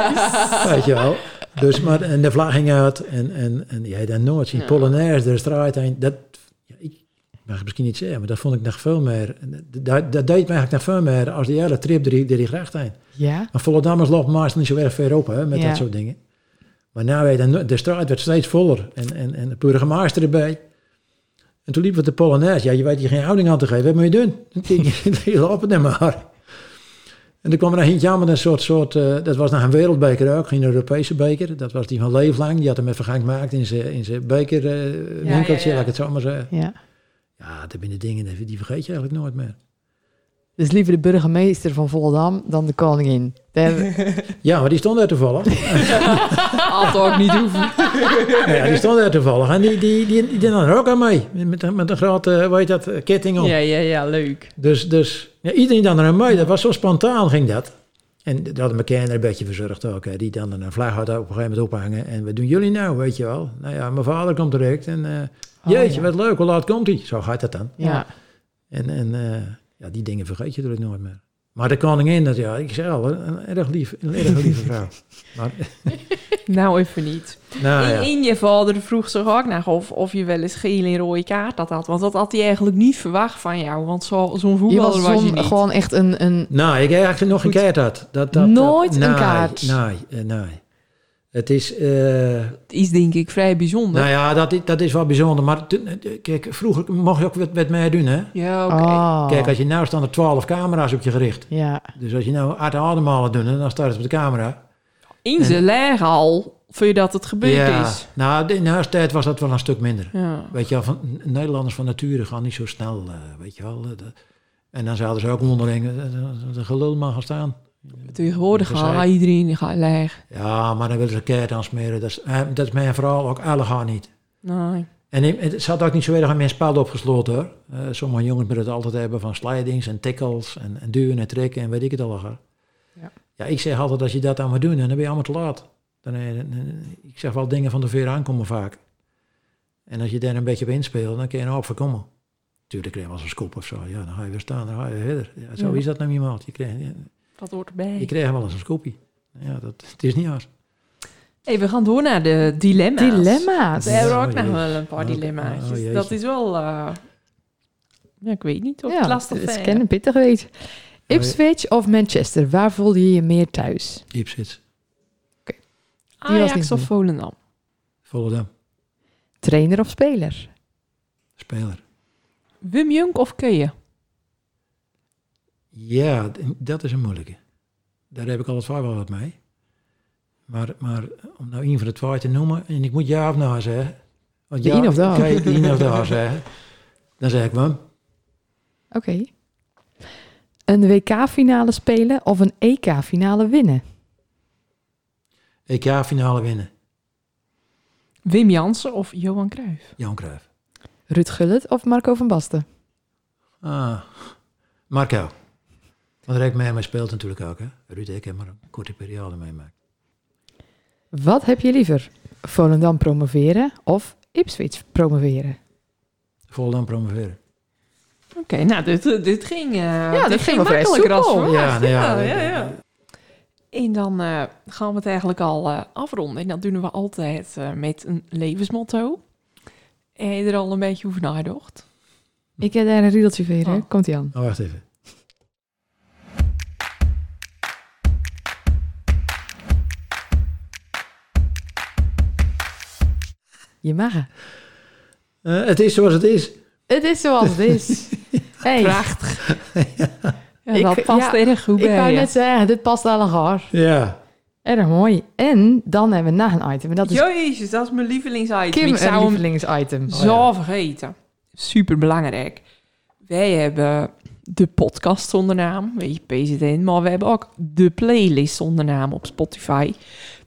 [LAUGHS] Weet je wel. Dus, maar, en de vlag ging uit. En, en, en jij dan nooit zien.
Ja.
Polonaise, de straat heen. Dat, mag misschien niet zeggen, maar dat vond ik nog veel meer. Dat, dat deed me eigenlijk nog veel meer als die hele trip die, die gracht heen.
ja.
Maar Vollendammers lopen meestal niet zo erg ver op hè, met
Ja.
dat soort dingen. Maar nou weet de straat werd steeds voller en, en, en de burgemeester erbij. En toen liepen we de Polonaise. Ja, je weet je geen houding aan te geven. Wat moet je doen? [LAUGHS] Die lopen er maar. En toen kwam er een met een soort, soort eh, dat was nog een wereldbeker ook, geen Europese beker. Dat was die van Leeflang. Die had hem even gemaakt in zijn, in zijn bekerwinkeltje,
Ja, ja, ja.
laat ik het zo maar zeggen.
ja.
Ja, dat zijn de dingen, die- die vergeet je eigenlijk nooit meer.
Dus liever de burgemeester van Volendam dan de koningin. [LAUGHS]
Ja, maar die stond daar toevallig. [LAUGHS]
Had ook niet hoeven.
Ja, die stond daar toevallig. En die, die, die, die deed dan er ook aan mee. Met, een- met een grote, weet je dat, ketting om.
Ja, ja, ja, leuk.
Dus, dus ja, iedereen dan er aan mee. Dat was zo spontaan ging dat. En dat hadden mijn kinderen een beetje verzorgd ook. Hè. Die dan een vlag hadden op een gegeven moment ophangen. En wat doen jullie nou, weet je wel? Nou ja, mijn vader komt direct. En eh,
Oh,
jeetje,
ja.
wat leuk, hoe laat komt hij? Zo gaat dat dan.
ja.
En, en eh, ja, die dingen vergeet je natuurlijk nooit meer. Maar de koningin, dat, ja, ik zeg al, een, erg, lief, een erg lieve [LAUGHS] vrouw. Maar, [LAUGHS]
Nou, even niet.
nou ja.
in, in je vader vroeg zich ook nog of, of je wel eens geel en rode kaart had had. Want dat had hij eigenlijk niet verwacht van jou. Want zo, zo'n
Je
voetballer
was,
was, je niet.
gewoon echt een... een
Nou, ik heb eigenlijk nog een kaart had. Dat, dat,
Nooit
dat,
een
nee,
kaart?
Nee, eh, nee. Het is, eh,
Het is denk ik vrij bijzonder.
nou ja, dat is, dat is wel bijzonder. Maar eh, kijk, vroeger mocht je ook wat, wat mee doen, hè?
Ja, oké.
Oh.
Kijk, als je nou staan er twaalf camera's op je gericht.
Ja,
Dus als je nou hard ademhalen doet, dan staat het op de camera.
In zijn leg al, voordat het gebeurd
ja,
is.
nou, in de tijd was dat wel een stuk minder.
Ja.
Weet je wel, van, Nederlanders van nature gaan niet zo snel, eh, weet je wel. de- en dan zouden ze ook onderling de, de gelul maar gaan staan.
Tegenwoordig
zei-
iedereen gaat leg.
Ja, maar dan willen ze keert aansmeren. Dat is, dat is mijn verhaal ook alle gaan niet.
Nee.
En het zat ook niet zo erg aan mijn spel opgesloten hoor. Eh, sommige jongens moeten het altijd hebben van slidings en tikkels en, en duwen en trekken en weet ik het allemaal.
Ja.
ja, ik zeg altijd als je dat aan moet doen, dan ben je allemaal te laat. Dan, eh, dan- ik zeg wel dingen van de veer aankomen vaak. En als je daar een beetje op inspeelt, dan kun je erop voorkomen. Tuurlijk krijg je wel eens een skop of zo. Ja, dan ga je weer staan, dan ga je verder. Ja, zo
Ja.
is dat nou iemand. Je krijgt,
Dat hoort erbij.
je krijgt wel eens een skopje. Ja, dat, het is niet hard.
Hey, we gaan door naar de dilemma's.
dilemma's.
We hebben
Oh,
ook nog
jee.
wel een paar
Oh,
dilemma's.
oh,
dat is wel... eh, ja, ik weet niet of
Ja,
het lastig
het is
is.
kennen pittig weet. Ipswich of Manchester, waar voelde je je meer thuis?
Ipswich,
niet
Ajax of. Volendam?
Volendam,
Trainer of speler?
speler.
Wim Junk of Keeën?
Ja, dat is een moeilijke. Daar heb ik altijd vaak wel wat mee. Maar, maar om nou een van de twee te noemen, en ik moet ja of nou zeggen. Want
De
ja,
een of daar.
Een of daar zeggen. Dan zeg ik wel,
Oké. Een WK-finale spelen of een EK-finale winnen?
EK-finale winnen.
Wim Jansen of Johan Cruijff?
Jan Cruijff.
Ruud Gullit of Marco van Basten?
Ah, Marco. Want mee, mee speelt natuurlijk ook. Hè? Ruud, ik heb maar een korte periode meemaakt.
Wat heb je liever? Volendam promoveren of Ipswich promoveren?
Vol dan promoveren.
Oké, nou, dit, dit ging, eh
dat
dit
ging wel vrij
makkelijker als
soepel.
verwacht.
Ja, nou ja,
ja,
eh,
ja, ja. En dan eh, gaan we het eigenlijk al eh, afronden. En dat doen we altijd eh, met een levensmotto. En je er al een beetje over nagedacht?
Ik heb daar een riedeltje voor.
Oh.
Komt ie aan.
Oh, wacht even.
Je mag.
Eh, het is zoals het is.
Het is zoals het is. [LAUGHS] hey,
Prachtig. [LAUGHS] Ja,
Ik-
dat past
ja,
erg goed
ik
bij
wou
je.
net zeggen, dit past al elkaar.
Ja.
Erg mooi. En dan hebben we nog een item. En dat is
Jezus, dat is mijn lievelingsitem.
Kim
ik zou
lievelingsitem.
zo vergeten. Super belangrijk. Wij hebben de podcast zonder naam, weet je, PZN, maar we hebben ook de playlist zonder naam op Spotify.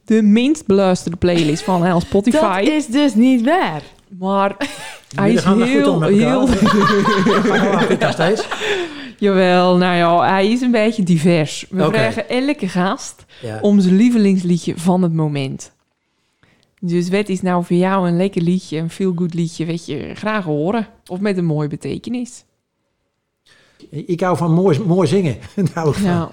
De minst beluisterde playlist van heel Spotify.
Dat is dus niet waar.
Maar [LAUGHS] hij is heel, heel... [LAUGHS]
nog steeds?
Jawel, nou ja, hij is een beetje divers. We
Oké.
vragen elke gast
Ja.
om zijn lievelingsliedje van het moment. Dus wat is nou voor jou een lekker liedje, een feel-good liedje, weet je graag horen? Of met een mooie betekenis?
Ik hou van mooi, mooi zingen. [LAUGHS] Van.
Ja,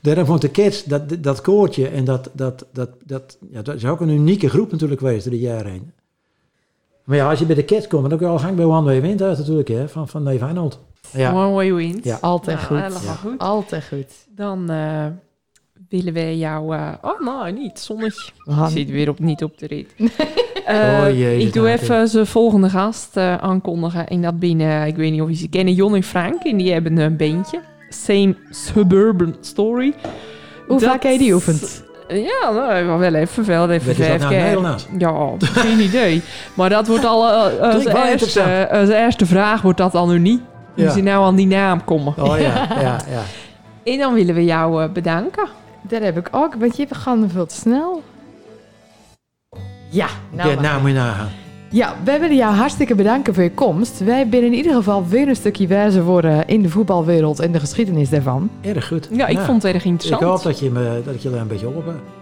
Daarom vond de Kids, dat, dat koortje en dat, dat, dat, dat, ja, dat is ook een unieke groep natuurlijk geweest door de jaren heen. Maar ja, als je bij de Kids komt, dan kun je al gang bij One Way Wind uit natuurlijk, hè, van, van Dave Arnold. Ja,
One Way Wind.
Ja.
Altijd
Nou,
goed.
goed.
Altijd goed.
Dan eh, willen wij jou... eh, oh, nou, niet. Zonnetje.
We gaan-
Zit weer op, niet op de rit. Eh,
Oh, jezus,
ik doe even zijn volgende gast eh, aankondigen. En dat binnen, ik weet niet of je ze kennen, Jon en Frank. En die hebben een beentje. Same Suburban Story.
Hoe
Dat-
vaak heb je die oefend?
Ja, nou, wel even veel. Even
Weet je dat
vijf
nou
keer. Ja, geen idee. Maar dat wordt al eh, [LAUGHS] eh, als, eerste, als eerste vraag wordt dat al nu niet. Hoe
Ja.
ze nou aan die naam komen.
Oh ja, ja, ja. [LAUGHS]
En dan willen we jou eh, bedanken.
Dat heb ik ook. Want je gaan veel te snel. Ja, nou,
ja, nou moet je nagaan.
Ja, wij willen jou hartstikke bedanken voor je komst. Wij zijn in ieder geval weer een stukje wijzer worden in de voetbalwereld en de geschiedenis daarvan.
Erg goed.
Ja, ik vond het erg
Ik
interessant.
hoop dat je, me, dat ik daar een beetje op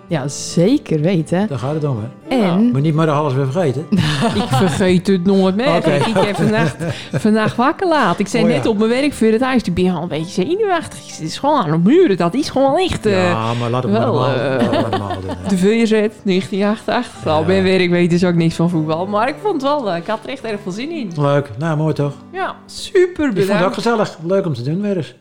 Ja, zeker weten.
Daar gaat het om, hè.
En
Maar niet maar alles weer vergeten. [LAUGHS]
Ik vergeet het nooit meer. Ik heb vannacht, [LAUGHS] vannacht wakker laat. Ik zei
Oh, ja.
net op mijn werk voor het huis. Ik ben al een beetje zenuwachtig. Het is gewoon aan de muren. Dat is gewoon echt... eh,
ja, maar laat het
wel, eh,
maar normaal doen. hè. [LAUGHS]
De VZ 1988. Nou,
Ja.
bij werk weten ze ook niks van voetbal. Maar ik vond het wel... eh, ik had er echt erg veel zin in.
Leuk. Nou, mooi toch?
Ja, super
Ik vond het ook
bedankt.
gezellig. Leuk om te doen weer eens.